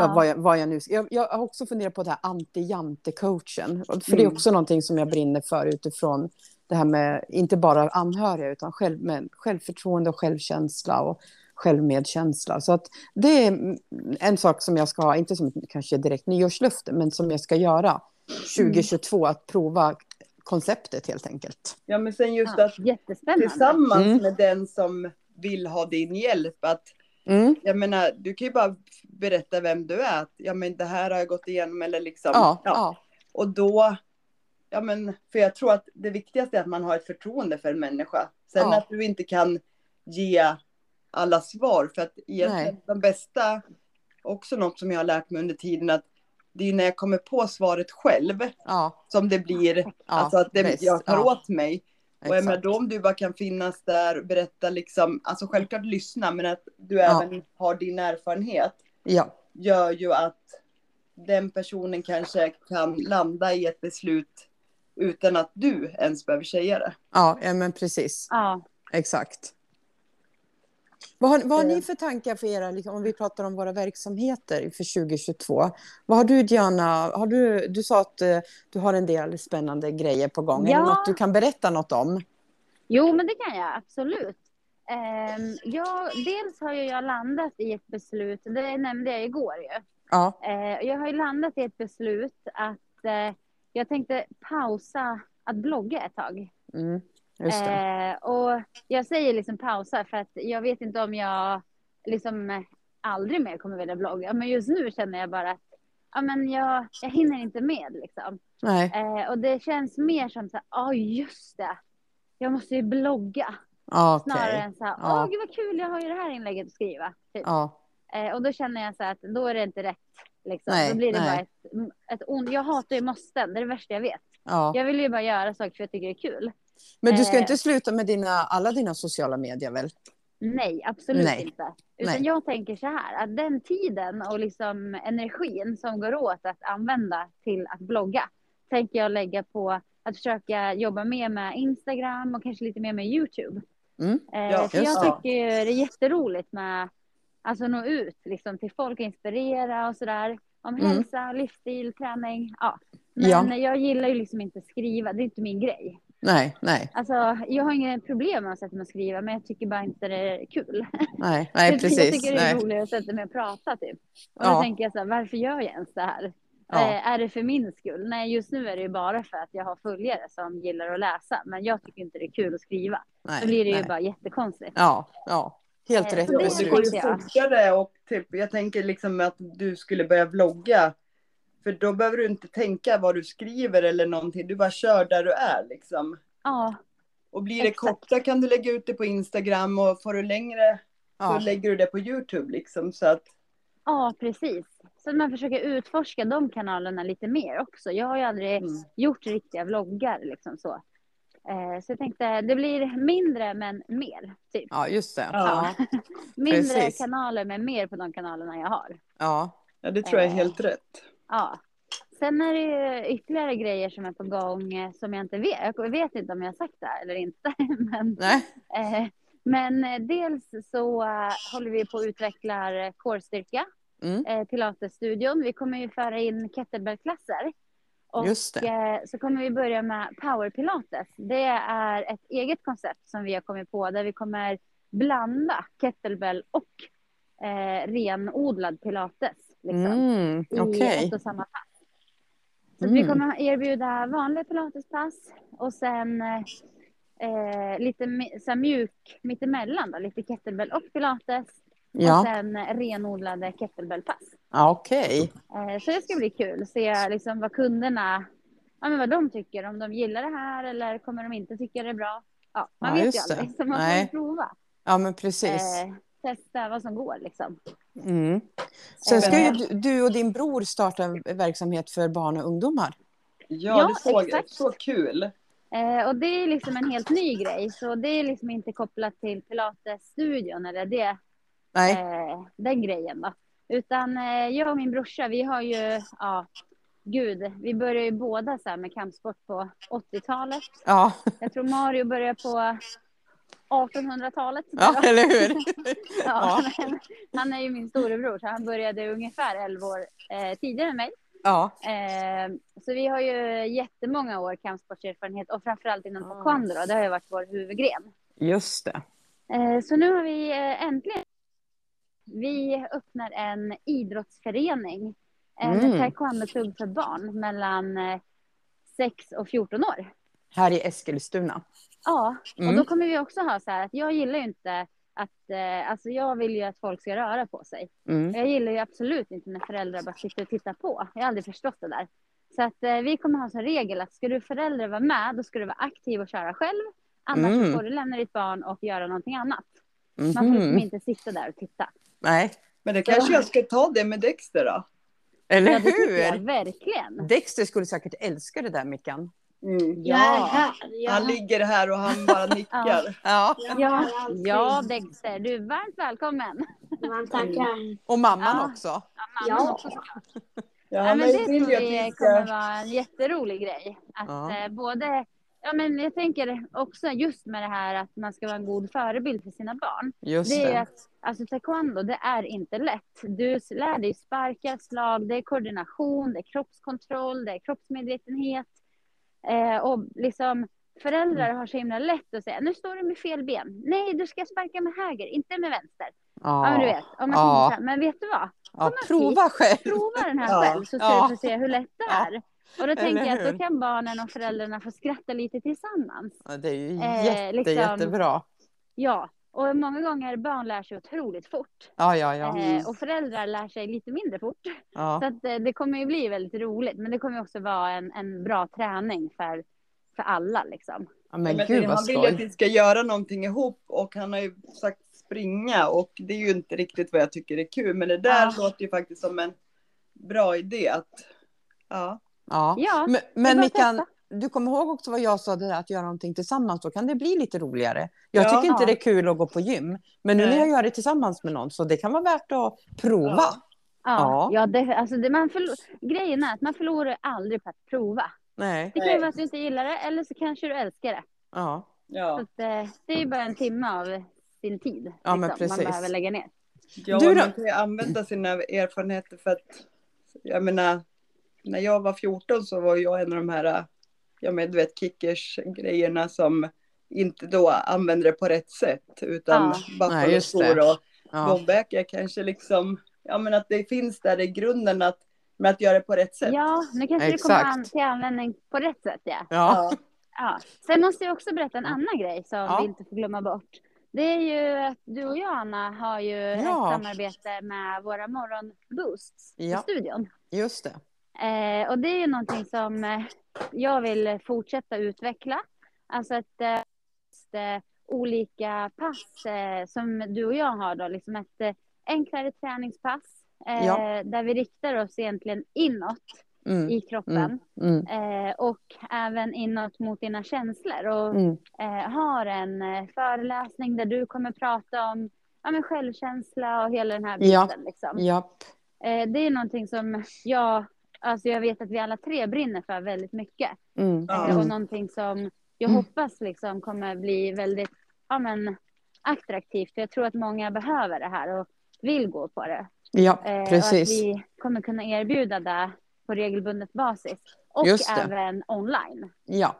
ja. vad, jag, vad jag nu jag, jag har också funderat på det här anti-jante-coachen. För det är Mm. också någonting som jag brinner för utifrån det här med inte bara anhöriga utan själv, med självförtroende och självkänsla och självmedkänsla. Så att det är en sak som jag ska ha, inte som kanske direkt nyårslöfte, men som jag ska göra 2022, att prova konceptet helt enkelt. Ja, men sen just Ja, att tillsammans Mm. med den som vill ha din hjälp, att Mm. jag menar, du kan ju bara berätta vem du är, att ja men det här har jag gått igenom eller liksom. Ja, ja. Och då, ja men, för jag tror att det viktigaste är att man har ett förtroende för en människa. Sen Ja. att du inte kan ge alla svar, för att egentligen de bästa, också något som jag har lärt mig under tiden, att det är när jag kommer på svaret själv ja, som det blir, ja alltså att det, jag tar Ja, åt mig. Och exakt. då om du bara kan finnas där och berätta liksom, alltså självklart lyssna, men att du Ja. även har din erfarenhet Ja, gör ju att den personen kanske kan landa i ett beslut utan att du ens behöver säga det. ja, ja, men precis. Ja, Exakt. Vad har, vad har Eh. ni för tankar för era, liksom, om vi pratar om våra verksamheter för 2022? Vad har du Diana, har du, du sa att eh, du har en del spännande grejer på gång. Är Ja. det något du kan berätta något om? Jo, men det kan jag absolut. Ehm, jag, dels har jag landat i ett beslut, det nämnde jag igår ju. Ja. Eh, jag har ju landat i ett beslut att eh, jag tänkte pausa att blogga ett tag. Mm. Eh, och jag säger liksom pausa för att jag vet inte om jag liksom aldrig mer kommer vilja blogga. Men just nu känner jag bara att ja, men jag, jag hinner inte med liksom. Nej. Eh, och det känns mer som så här, ja just det. Jag måste ju blogga. Ja, okej. Snarare än så här, åh Ja. gud vad kul, jag har ju det här inlägget att skriva. Typ. Ja. Eh, och då känner jag så här att då är det inte rätt. Liksom. Nej, då blir det nej. bara ett, ett ont. Jag hatar ju måsten, det är det värsta jag vet. ja. Jag vill ju bara göra saker för jag tycker det är kul. Men du ska eh, inte sluta med dina, alla dina sociala medier väl? Nej, absolut Nej. inte. Utan Nej. jag tänker så här, att den tiden och liksom energin som går åt att använda till att blogga, tänker jag lägga på att försöka jobba mer med Instagram och kanske lite mer med YouTube. Mm. Eh, Ja, för jag tycker ju det är jätteroligt med alltså nå ut liksom, till folk och inspirera och sådär. Om Mm. hälsa, livsstil, träning. Ja. Ja. Men jag gillar ju liksom inte skriva, det är inte min grej. Nej, nej, Alltså, jag har inget problem med att sätta mig och skriva, men jag tycker bara inte det är kul. nej, nej jag precis. tycker det är Nej. roligare att sätta mig och prata typ. Och Ja. då tänker jag så här, varför gör jag ens det här? Ja. Eh, är det för min skull? Nej, just nu är det ju bara för att jag har följare som gillar att läsa, men jag tycker inte det är kul att skriva. Nej, Då blir det ju nej. bara jättekonstigt. Ja, ja. Helt Eh, rätt det det går ju jag. fortare och typ, jag tänker liksom att du skulle börja vlogga. För då behöver du inte tänka vad du skriver eller någonting. Du bara kör där du är liksom. Ja, Och blir det Exakt. korta kan du lägga ut det på Instagram och får du längre så Ja. lägger du det på Youtube liksom. Så att, ja, precis. Så att man försöker utforska de kanalerna lite mer också. Jag har ju aldrig mm. gjort riktiga vloggar liksom så. Eh, så jag tänkte, det blir mindre men mer. Typ. ja, just det. Ja. Ja. Mindre precis. kanaler men mer på de kanalerna jag har. Ja. ja, det tror jag är Eh. helt rätt. Ja. Sen är det ytterligare grejer som är på gång eh, som jag inte vet. Jag vet inte om jag har sagt det här eller inte. Men, eh, men eh, dels så eh, håller vi på att utveckla core-styrka, Mm. eh, Pilatesstudion. Vi kommer ju föra in kettlebellklasser. Och eh, så kommer vi börja med power pilates. Det är ett eget koncept som vi har kommit på där vi kommer blanda kettlebell och eh, renodlad pilates. Liksom Mm, i Okej. ett och samma pass. Så att vi Mm. kommer erbjuda vanliga pilatespass och sen eh, lite så mjuk mittemellan då, lite kettlebell och pilates. Och Ja, sen renodlade kettlebellpass. okej. Eh, så det ska bli kul, se liksom vad kunderna, ja, men vad de tycker, om de gillar det här eller kommer de inte tycka det är bra. Ja, man Ja, vet ju det. aldrig, så man får prova. Ja, men precis. Eh, testa vad som går liksom. Mm. Sen ska ju du, du och din bror starta en verksamhet för barn och ungdomar. Ja, Ja, det såg jag. exakt. Så kul. Eh, och det är liksom en helt ny grej, så det är liksom inte kopplat till Pilates-studion eller det, Nej, eh, den grejen då. Utan eh, jag och min brorsa, vi har ju, ja, gud, vi började ju båda så här med kampsport på 80-talet. ja, Jag tror Mario började på 1800-talet. ja eller hur? Ja, men han är ju min storebror, så han började ungefär 11 år eh, tidigare än mig. Ja, Eh, så vi har ju jättemånga år kampsportserfarenhet och framförallt inom taekwondo då, det har ju varit vår huvudgren. just det. Eh, så nu har vi eh, äntligen, vi öppnar en idrottsförening, en Mm. taekwondo-klubb för barn mellan eh, 6 och 14 år. Här i Eskilstuna. Ja, och Mm. då kommer vi också ha så här att jag gillar ju inte att, eh, alltså jag vill ju att folk ska röra på sig. Mm. Jag gillar ju absolut inte när föräldrar bara sitter och tittar på. Jag har aldrig förstått det där. Så att eh, vi kommer ha som regel att ska du föräldrar vara med, då ska du vara aktiv och köra själv. Annars Mm. får du lämna ditt barn och göra någonting annat. Man får liksom Mhm. inte sitta där och titta. Nej, Men det kanske jag ska ta det med Dexter då. eller Ja, det tycker jag hur? verkligen. Dexter skulle säkert älska det där, Mickan. Mm. Jag är här. Jag, Han ligger här och han bara nickar. Ja, jag Ja, ja Dexter, du är varmt välkommen. Man tackar. och mamman Ja. också. Mamman Ja. också. Ja, Ja, men det tror vi kommer vara en jätterolig grej. Att Ja. eh, både Ja, men jag tänker också just med det här att man ska vara en god förebild för sina barn. Just Det är det. att alltså, taekwondo, det är inte lätt. Du lär dig sparka, slag, det är koordination, det är kroppskontroll, det är kroppsmedvetenhet. Eh, och liksom föräldrar Mm. har så himla lätt att säga, nu står du med fel ben. Nej, du ska sparka med höger, inte med vänster. Ja, men du Ja, vet. Om man Ja. tänker men vet du vad? ja prova själv. Prova den här Ja. själv så ska Ja. du få se hur lätt det Ja. är. Och då tänker jag att då kan barnen och föräldrarna få skratta lite tillsammans. Ja, det är ju Eh, jätte, liksom- jättebra. Ja, och många gånger barn lär sig otroligt fort. Ja, ja, ja. Eh, och föräldrar lär sig lite mindre fort. ja. Så att, eh, det kommer ju bli väldigt roligt. Men det kommer också vara en, en bra träning för, för alla. Liksom. ja men Men gud vad han vill ju att vi ska göra någonting ihop och han har ju sagt springa och det är ju inte riktigt vad jag tycker är kul. Men det där Ja. låter ju faktiskt som en bra idé att ja. Ja. Ja, Men, men testa. Du kommer ihåg också vad jag sa, det där att göra någonting tillsammans, då kan det bli lite roligare. Jag Ja. tycker inte Ja. det är kul att gå på gym, men nu när jag gör det tillsammans med någon, så det kan vara värt att prova. Ja. Ja. Ja, det, alltså det, man förlor, grejen är att man förlorar aldrig på att prova. Nej. Det kan vara att du inte gillar det eller så kanske du älskar det. Ja. Så Ja, att, eh, det är ju bara en timme av sin tid Ja, men liksom, man precis. behöver lägga ner. ja Du då? man kan ju använda sina erfarenheter för att jag menar när jag var 14 så var jag en av de här ja men du vet kickers grejerna som inte då använde det på rätt sätt utan Ja. bara just skor det. och Ja. Kanske liksom, ja men att det finns där i grunden att, med att göra det på rätt sätt. Ja, nu kanske det kommer Exakt. an, till användning på rätt sätt. Ja. Ja. Ja. Sen måste jag också berätta en annan grej som Ja. vi inte får glömma bort. Det är ju att du och jag, Anna, har ju Ja. ett samarbete med våra morgonboosts Ja. i studion. just det. Eh, och det är ju någonting som eh, jag vill fortsätta utveckla. Alltså att eh, just, eh, olika pass eh, som du och jag har då, liksom ett eh, enklare träningspass eh, Ja. där vi riktar oss egentligen inåt Mm. i kroppen Mm. eh, och även inåt mot dina känslor och Mm. eh, har en eh, föreläsning där du kommer prata om ja, men självkänsla och hela den här Ja. biten. Liksom. Japp. Eh, det är någonting som jag, alltså jag vet att vi alla tre brinner för väldigt mycket. Mm. Eh, och Mm. någonting som jag Mm. hoppas liksom kommer bli väldigt ja, men, attraktivt. För jag tror att många behöver det här och vill gå på det. Ja, Eh, och att precis. vi kommer kunna erbjuda det på regelbundet basis. Och även online. Ja,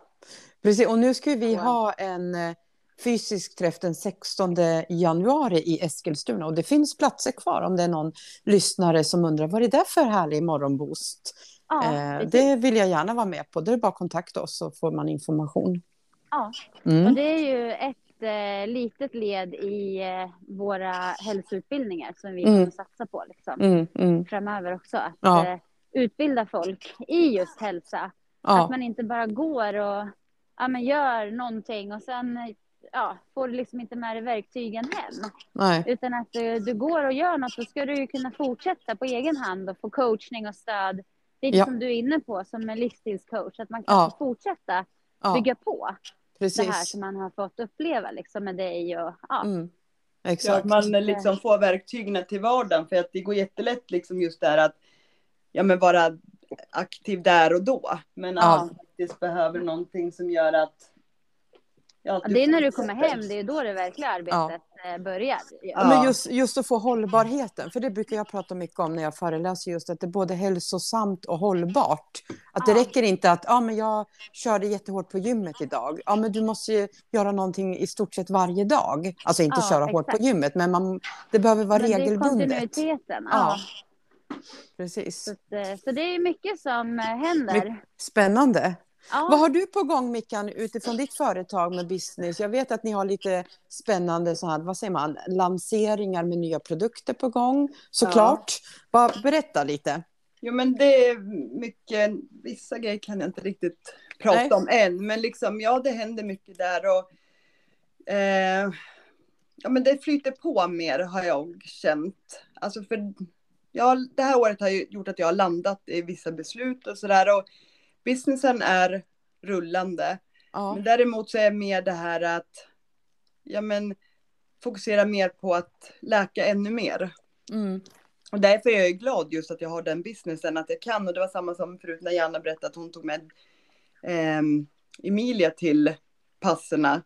precis. Och nu ska vi ha en eh, fysisk träff den 16 januari i Eskilstuna. Och det finns platser kvar om det är någon lyssnare som undrar vad är det för härlig morgonboost? Ja, Eh, det vill jag gärna vara med på. Det är bara att kontakta oss så får man information. Ja. Och Mm. det är ju ett eh, litet led i eh, våra hälsoutbildningar som vi Mm. kommer satsa på liksom, Mm, mm. framöver också. Att Ja. eh, utbilda folk i just hälsa. Ja, Att man inte bara går och ja, men gör någonting och sen ja, får du liksom inte med dig verktygen hem. nej. Utan att du, du går och gör något, då ska du ju kunna fortsätta på egen hand och få coachning och stöd. Lite Ja. som du är inne på som en livsstilscoach, att man kan Ja. fortsätta Ja, bygga på det här precis. som man har fått uppleva liksom med dig och ja. Mm. Så att Exakt. man liksom får verktygen till vardagen för att det går jättelätt liksom just där att ja men vara aktiv där och då. Men att Ja. man faktiskt behöver någonting som gör att ja, Ja, det är när du kommer hem, det är då det verkliga arbetet eh, börjar. Ja, men just, just att få hållbarheten, för det brukar jag prata mycket om när jag föreläser, just att det är både hälsosamt och hållbart. Att det Ja. räcker inte att ja, men jag körde jättehårt på gymmet idag. Ja, men du måste ju göra någonting i stort sett varje dag. Alltså inte Ja, köra hårt på exakt. gymmet, men man, det behöver vara Men det är regelbundet. kontinuiteten. Ja, Ja. precis. Så, eh, så det är mycket som eh, händer. Spännande. Ja. Vad har du på gång Mickan utifrån ditt företag med business? Jag vet att ni har lite spännande så här, vad säger man, lanseringar med nya produkter på gång. Såklart. Bara berätta lite. Jo men det är mycket, vissa grejer kan jag inte riktigt prata Nej. om än. Men liksom ja det händer mycket där och eh, ja men det flyter på mer har jag känt. Alltså för ja, det här året har ju gjort att jag har landat i vissa beslut och sådär och businessen är rullande. Ja. Men däremot så är mer det här att ja men fokusera mer på att läka ännu mer. Mm. Och därför är jag glad just att jag har den businessen, att jag kan. Och det var samma som förut när Janna berättade att hon tog med ehm, Emilia till passerna.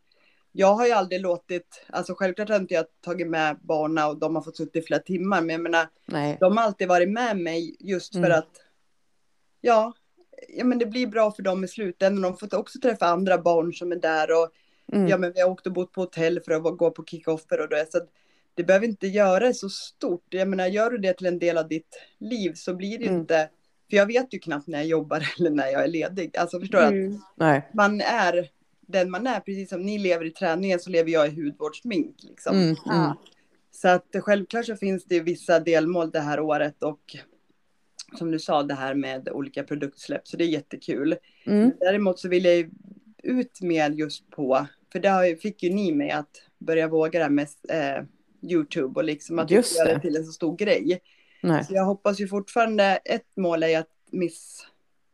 Jag har ju aldrig låtit, alltså självklart har inte jag tagit med barna och de har fått sitta i flera timmar, men jag menar, Nej. de har alltid varit med mig just för Mm. att, ja, ja, men det blir bra för dem i slutändan. De får också träffa andra barn som är där och Mm. ja, men vi har åkt och bott på hotell för att gå på kickoffer och det. Så att det behöver inte göra det så stort. Jag menar, gör du det till en del av ditt liv så blir det Mm. inte, för jag vet ju knappt när jag jobbar eller när jag är ledig. Alltså förstår du? att Mm. Nej. Man är den man är, precis som ni lever i träningen så lever jag i hudvårdssmink. Liksom. Mm. Mm. Så att självklart så finns det ju vissa delmål det här året och som du sa det här med olika produktsläpp så det är jättekul. Mm. Däremot så vill jag ju ut mer just på, för det har fick ju ni mig att börja våga det här med eh, Youtube och liksom att Just göra det. till en så stor grej. Nej. Så jag hoppas ju fortfarande, ett mål är ju att miss,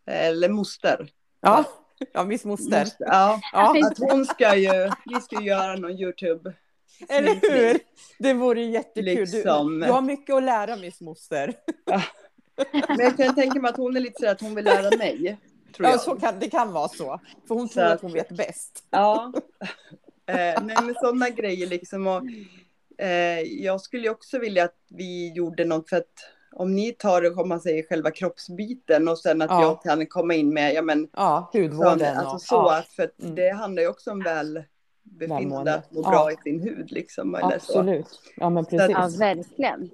eller moster. Ja. ja, Miss Moster. Ja, Ja, att hon ska ju, vi ska ju göra någon Youtube. eller hur? Det vore jättekul. Liksom. Du, du har mycket att lära Miss Moster. Men jag kan tänka mig att hon är lite så att hon vill lära mig. Tror Ja, jag. så kan, det kan vara så. För hon Så tror att- att hon vet bäst. Ja. Eh, nej, men sådana grejer liksom. Och, eh, jag skulle ju också vilja att vi gjorde något för att om ni tar, om man säger själva kroppsbiten och sen att Ja. jag kan komma in med, ja men, Ja, så, hudvården. alltså och, så, ja, för att Mm. det handlar ju också om välbefinnande, att må Ja. bra i sin hud liksom. Eller så. absolut. Ja, men att- precis. Ja, verkligen.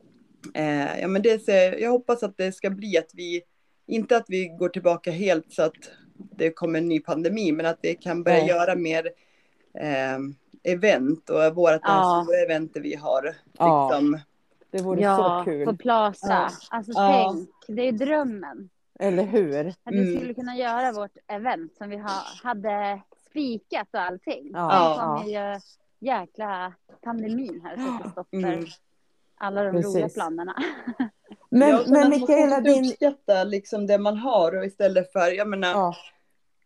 Eh, ja, men det ser, jag hoppas att det ska bli att vi, inte att vi går tillbaka helt så att det kommer en ny pandemi, men att vi kan börja Nej. göra mer eh, event och vårt det här Ja. stora eventet vi har. Ja. Liksom, Det vore Ja, så kul. på Plaza. Ja. Alltså Ja. tänk, det är drömmen. Eller hur? Att vi Mm. skulle kunna göra vårt event som vi ha, hade spikat och allting. Ja. Sen kom ju jäkla pandemin här och sätter stopp för Mm. Alla de Precis. roliga planerna. Men, jag känner men att man Mikaela, måste din... uppskatta liksom det man har och istället för, jag menar, Ja,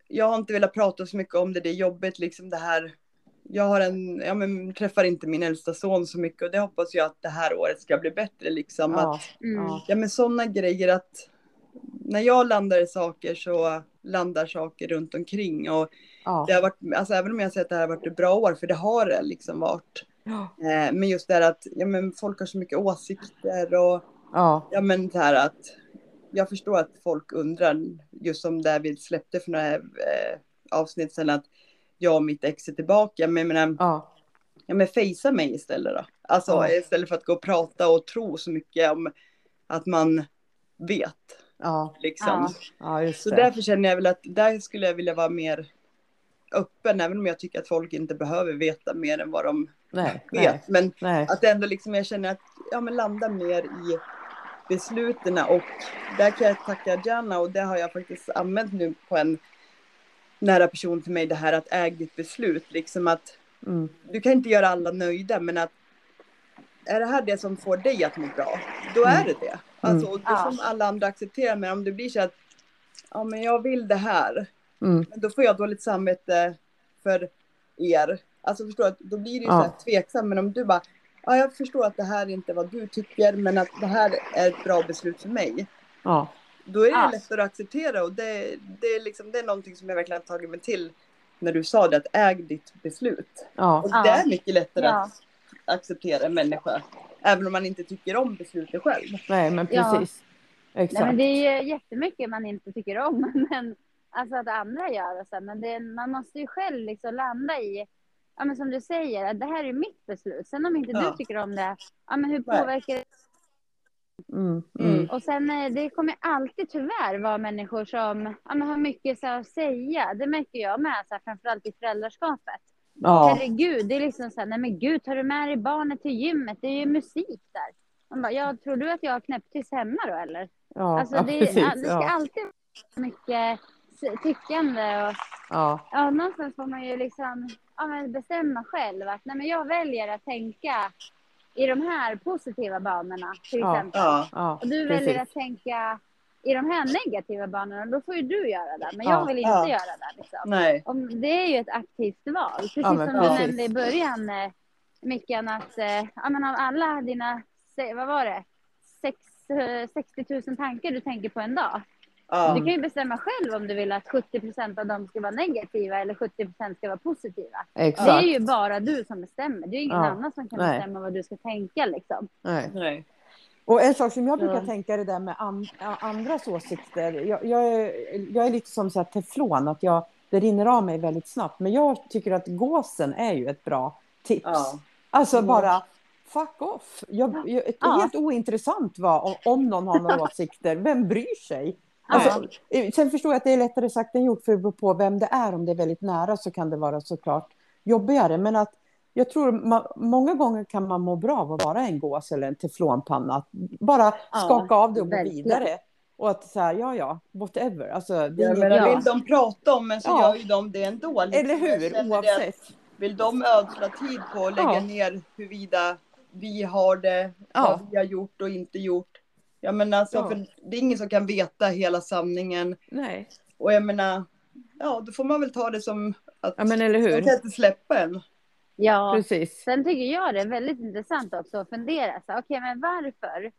jag har inte velat prata så mycket om det, det är jobbigt liksom det här. Jag har en, ja men träffar inte min äldsta son så mycket och det hoppas jag att det här året ska bli bättre liksom. Att, ja, Mm. ja, Ja men sådana grejer att när jag landar i saker så landar saker runt omkring och ja. det har varit, alltså även om jag säger att det här har varit ett bra år, för det har det liksom varit. Ja, Eh, men just det här att, ja men folk har så mycket åsikter och ja, ja men det här att jag förstår att folk undrar, just som där vi släppte för några eh, avsnitt sedan att jag och mitt ex är tillbaka, men jag menar, ja, ja men fejsa mig istället då. Alltså Ja. istället för att gå och prata och tro så mycket om att man vet. ja, Liksom. Ja. Så därför känner jag väl att där skulle jag vilja vara mer öppen, även om jag tycker att folk inte behöver veta mer än vad de Nej, vet. nej, Men nej. att ändå liksom jag känner att ja, men landa mer i besluten och där kan jag tacka Janna och det har jag faktiskt använt nu på en nära person till mig det här att äg ditt beslut liksom att Mm. du kan inte göra alla nöjda men att är det här det som får dig att må bra då är Mm. det det. Alltså och det Ja. som alla andra accepterar men om det blir så att ja men jag vill det här Mm. men då får jag dåligt samvete för er. Alltså förstår du, då blir det ju Ja. så här tveksam. Men om du bara, ja jag förstår att det här inte är vad du tycker, men att det här är ett bra beslut för mig. Ja, Då är det Ja. lättare att acceptera och det, det, är liksom, det är någonting som jag verkligen har tagit mig till när du sa det, att äg ditt beslut. ja, Och Ja. det är mycket lättare Ja. att acceptera en människa, även om man inte tycker om beslutet själv. nej, men Ja. precis. Nej, Exakt. men det är jättemycket man inte tycker om. Men, alltså att andra gör och så. Men det, man måste ju själv liksom landa i, ja, men som du säger, att det här är mitt beslut. Sen om inte Ja. du tycker om det, ja, men hur påverkar det? Mm. Mm. Mm. Och sen eh, det kommer alltid tyvärr vara människor som ja, men har mycket så här, att säga. Det märker jag med, så här, framförallt i föräldraskapet. Ja, Herregud, det är liksom så här, nej men gud, tar du med dig barnet till gymmet? Det är ju musik där. Man bara, ja, tror du att jag har knäpptyst hemma då eller? ja, Alltså ja det, precis. det ska Ja, alltid vara mycket tyckande och ja, ja, någonstans får man ju liksom ja, men bestämma själv att nej, men jag väljer att tänka i de här positiva banorna till Ja. exempel. Ja, ja, Och du precis. väljer att tänka i de här negativa banorna, då får ju du göra det. Men Ja. jag vill inte Ja. göra det. Liksom. nej. Om, det är ju ett aktivt val. Precis Ja, men som du nämnde i början, eh, Mickan, att eh, ja, men av alla dina, vad var det, Sex, eh, 60 000 tankar du tänker på en dag. Ja. Du kan ju bestämma själv om du vill att 70% av dem ska vara negativa eller 70% ska vara positiva. Exakt. Det är ju bara du som bestämmer. Det är ingen Ja. annan som kan Nej. bestämma vad du ska tänka liksom. Nej. Nej. Och en sak som jag brukar Ja. tänka är det där med an, andras åsikter. Jag, jag, är, jag är lite som så här teflon, att jag, det rinner av mig väldigt snabbt. Men jag tycker att gåsen är ju ett bra tips. Ja. Alltså Mm. bara fuck off. Jag, jag, det är Ja. helt ointressant vad, om, om någon har några åsikter. Vem bryr sig? Ja. Alltså, eh, sen förstår jag att det är lättare sagt än gjort för det beror på vem det är. Om det är väldigt nära så kan det vara såklart jobbigare. Men att jag tror ma, många gånger kan man må bra av att vara en gås eller en teflonpanna. Att bara Ja, skaka av det och gå vidare. Och att säga ja, ja, whatever. Alltså, det är Jag menar, Ja. vill de prata om men så Ja. gör ju de det ändå. liksom. Eller hur? Oavsett. Vill de ödsla tid på att lägga Ja. ner huruvida vi har det, Ja. vad vi har gjort och inte gjort. Jag menar, alltså, Ja. för det är ingen som kan veta hela sanningen. Nej. Och jag menar, ja då får man väl ta det som att Ja, men eller de hur? kan inte släppa en. Ja, Precis. sen tycker jag det är väldigt intressant också att fundera. så, Okej, men varför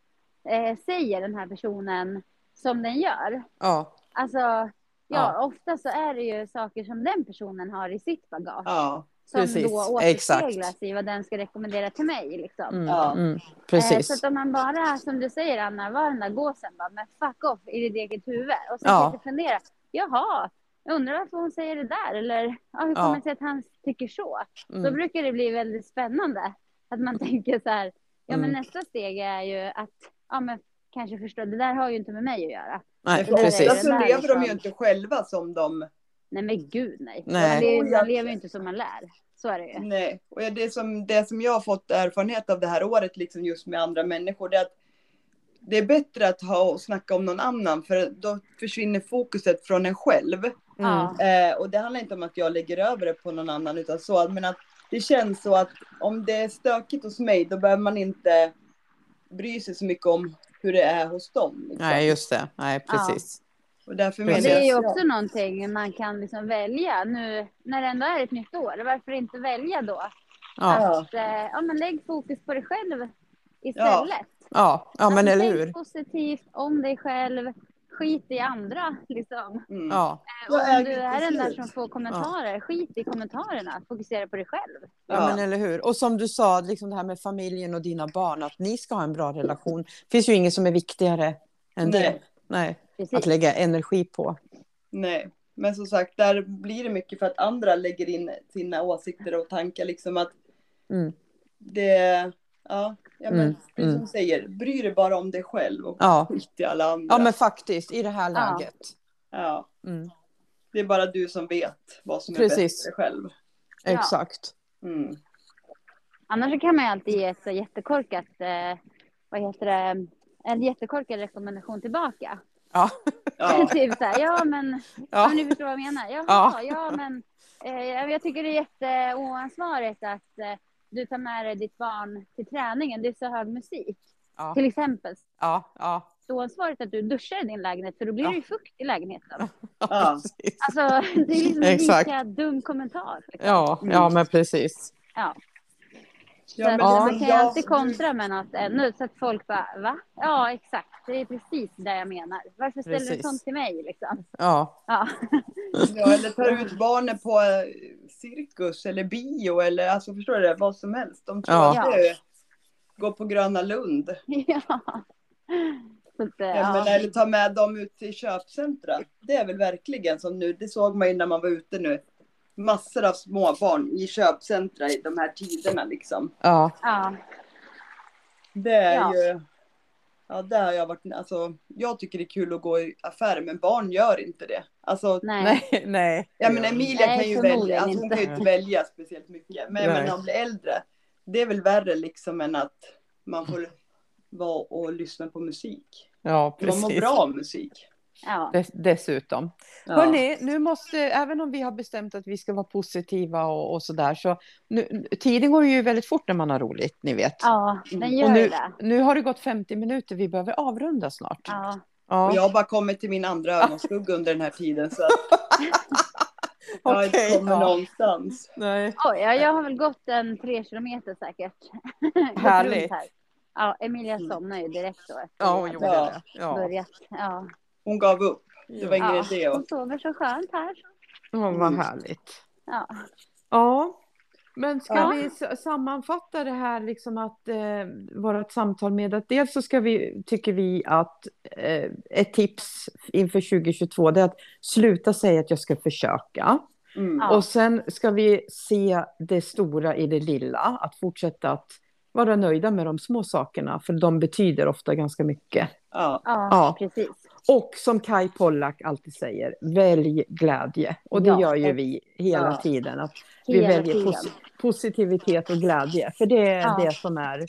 eh, säger den här personen som den gör? Ja. Alltså, ja, Ja. ofta så är det ju saker som den personen har i sitt bagage. Ja, som precis, då återspeglas exakt. i vad den ska rekommendera till mig. Liksom. Mm, Ja. mm, Eh, precis. så att om man bara, som du säger Anna, var den där gåsen bara, men fuck off i ditt eget huvud. Och sen Ja. fundera, jaha, jag undrar varför hon säger det där. Eller ja, hur kommer Ja. det sig att han tycker så? Då Mm. brukar det bli väldigt spännande. Att man tänker så här, ja men Mm. nästa steg är ju att, ja men kanske förstå, det där har ju inte med mig att göra. Nej, för ofta precis. så lever de ju liksom- inte själva som de Nej men gud nej. Nej. Man, lever, man lever ju inte som man lär. Så är det ju. Nej, och det som, det som jag har fått erfarenhet av det här året, liksom just med andra människor, det är att det är bättre att ha och snacka om någon annan, för då försvinner fokuset från en själv. Ja. Eh, och det handlar inte om att jag lägger över det på någon annan, utan så, men att det känns så att om det är stökigt hos mig, då behöver man inte bry sig så mycket om hur det är hos dem. Liksom. Nej, just det. Nej, precis. Och därför Men Men menar det är ju också någonting man kan liksom välja nu när det ändå är ett nytt år. Varför inte välja då? Ja, Ja. Att, eh, ja, men lägg fokus på dig själv Ja. istället. ja, ja men Alltså, eller tänk hur? positivt om dig själv. Skit i andra liksom. Mm. Ja, Eh, Och om du är den där som får kommentarer, skit i kommentarerna. Fokusera på dig själv. ja, Ja. men eller hur? Och som du sa, liksom det här med familjen och dina barn, att ni ska ha en bra relation. Det finns ju inget som är viktigare än det. Nej. Precis. att lägga energi på. Nej, men som sagt, där blir det mycket för att andra lägger in sina åsikter och tankar. Liksom att Mm. det, ja, ja men Mm, precis som mm. du säger, bry dig bara om dig själv och Ja. skit i alla andra. Ja, men faktiskt, i det här Ja. läget. Ja, Mm. det är bara du som vet vad som är Precis. bäst för dig själv. Ja. Exakt. Mm. Annars kan man ju alltid ge ett jättekorkat, eh, vad heter det, en jättekorkad rekommendation tillbaka. Ja. Ja, typ så här, ja men, ja. Ja. ni förstår vad jag menar. Jaha, Ja. ja, men eh, jag tycker det är jätteoansvarigt att eh, du tar med dig ditt barn till träningen. Det är så hög musik. Ja. Till exempel. Ja, ja. Så oansvarigt att du duschar i din lägenhet för då blir Ja. det ju fukt i lägenheten. Ja. Alltså det är liksom en lika dum kommentar. Liksom. Ja, ja, men precis. Ja. Ja, men man liksom kan ju jag- alltid kontra med något ännu så att folk bara va? Ja exakt, det är precis det jag menar. Varför ställer du Precis. sånt till mig liksom? Ja, Ja. Ja, eller tar ut barnen på eh, cirkus eller bio eller alltså förstår du det? Vad som helst. De tror Ja. att det går på Gröna Lund. ja. Så att, eh, Ja. ja. Men, eller ta med dem ut till köpcentra. Det är väl verkligen som nu. Det såg man ju när man var ute nu. Massor av småbarn i köpcentra i de här tiderna liksom. ja, ja. Det är Ja. ju. Ja, det har jag varit. Alltså, jag tycker det är kul att gå i affärer, men barn gör inte det. Alltså, Nej. nej, nej. ja, men Emilia Nej, kan ju välja. Alltså, hon kan ju inte välja speciellt mycket. Men, Nej. men när hon blir äldre. Det är väl värre liksom än att man får vara och lyssna på musik. Ja, Man mår precis. bra av musik. Ja. Dess, dessutom. Ja. Hörrni, nu måste, även om vi har bestämt att vi ska vara positiva och, och sådär, så nu, tiden går ju väldigt fort när man har roligt, ni vet. ja, den Och gör och ju nu, det. nu har det gått 50 minuter, vi behöver avrunda snart. Ja. Ja, Och jag har bara kommit till min andra ögonskugga under den här tiden. Så jag har inte Okej, kommit ja. någonstans. Nej. Oj, ja, jag har väl gått en tre kilometer säkert. Härligt. här. Ja, Emilia Mm. somnade ju direkt då. efter Ja, hon gjorde det. Ja. Börjat. Ja. Hon gav upp. Det var ingen Ja, idé hon sover så skönt här. Ja, vad Mm. härligt. Ja. Ja, men ska Ja. vi sammanfatta det här, liksom att eh, vårt samtal med att dels så ska vi, tycker vi att eh, ett tips inför 2022 det är att sluta säga att jag ska försöka. Mm. Ja. Och sen ska vi se det stora i det lilla, att fortsätta att vara nöjda med de små sakerna, för de betyder ofta ganska mycket. Ja, Ja. precis. Och som Kai Pollak alltid säger, välj glädje. Och det Ja, gör ju vi hela Ja. tiden. Att vi Hela väljer tiden. posi- positivitet och glädje. För det är Ja. det som är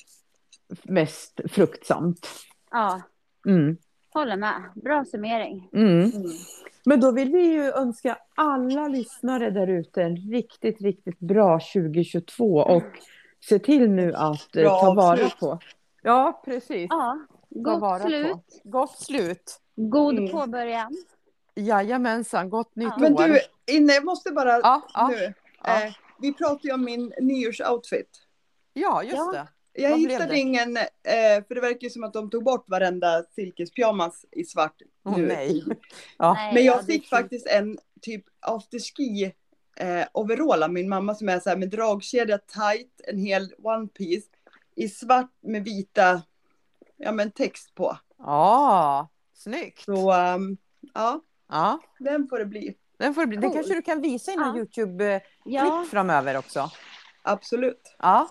mest fruktsamt. Ja, Mm. håller med. Bra summering. Mm. Mm. Men då vill vi ju önska alla lyssnare där ute en riktigt, riktigt bra 2022. Och se till nu att eh, Bra ta vara på. Ja, precis. Ja, gott slut. Gott slut. God Mm. påbörjan. Jajamensan, gott nytt Ja. Men år. du, Inne, jag måste bara Ja, ja, nu. ja. Eh, vi pratade ju om min nyårsoutfit. ja, just Ja. det. Jag Vad hittade det? ingen, eh, för det verkar ju som att de tog bort varenda silkespyjamas i svart Åh nu. nej. Men ja, jag fick faktiskt en typ afterski eh, overall av min mamma som är så här med dragkedja tight, en hel one piece i svart med vita, ja men text på. Ja, snyggt. Så um, ja, Ja, den får det bli. den får det bli. Det Cool. kanske du kan visa i någon Ja. Youtube-klipp Ja, framöver också. Absolut. Ja,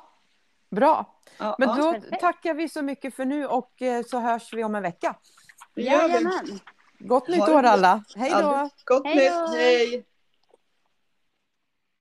bra. Ja, Men ja, då perfekt. tackar vi så mycket för nu och eh, så hörs vi om en vecka. jajamän. Gott nytt år alla. Hej då! Gott Hej nytt. då. Hej!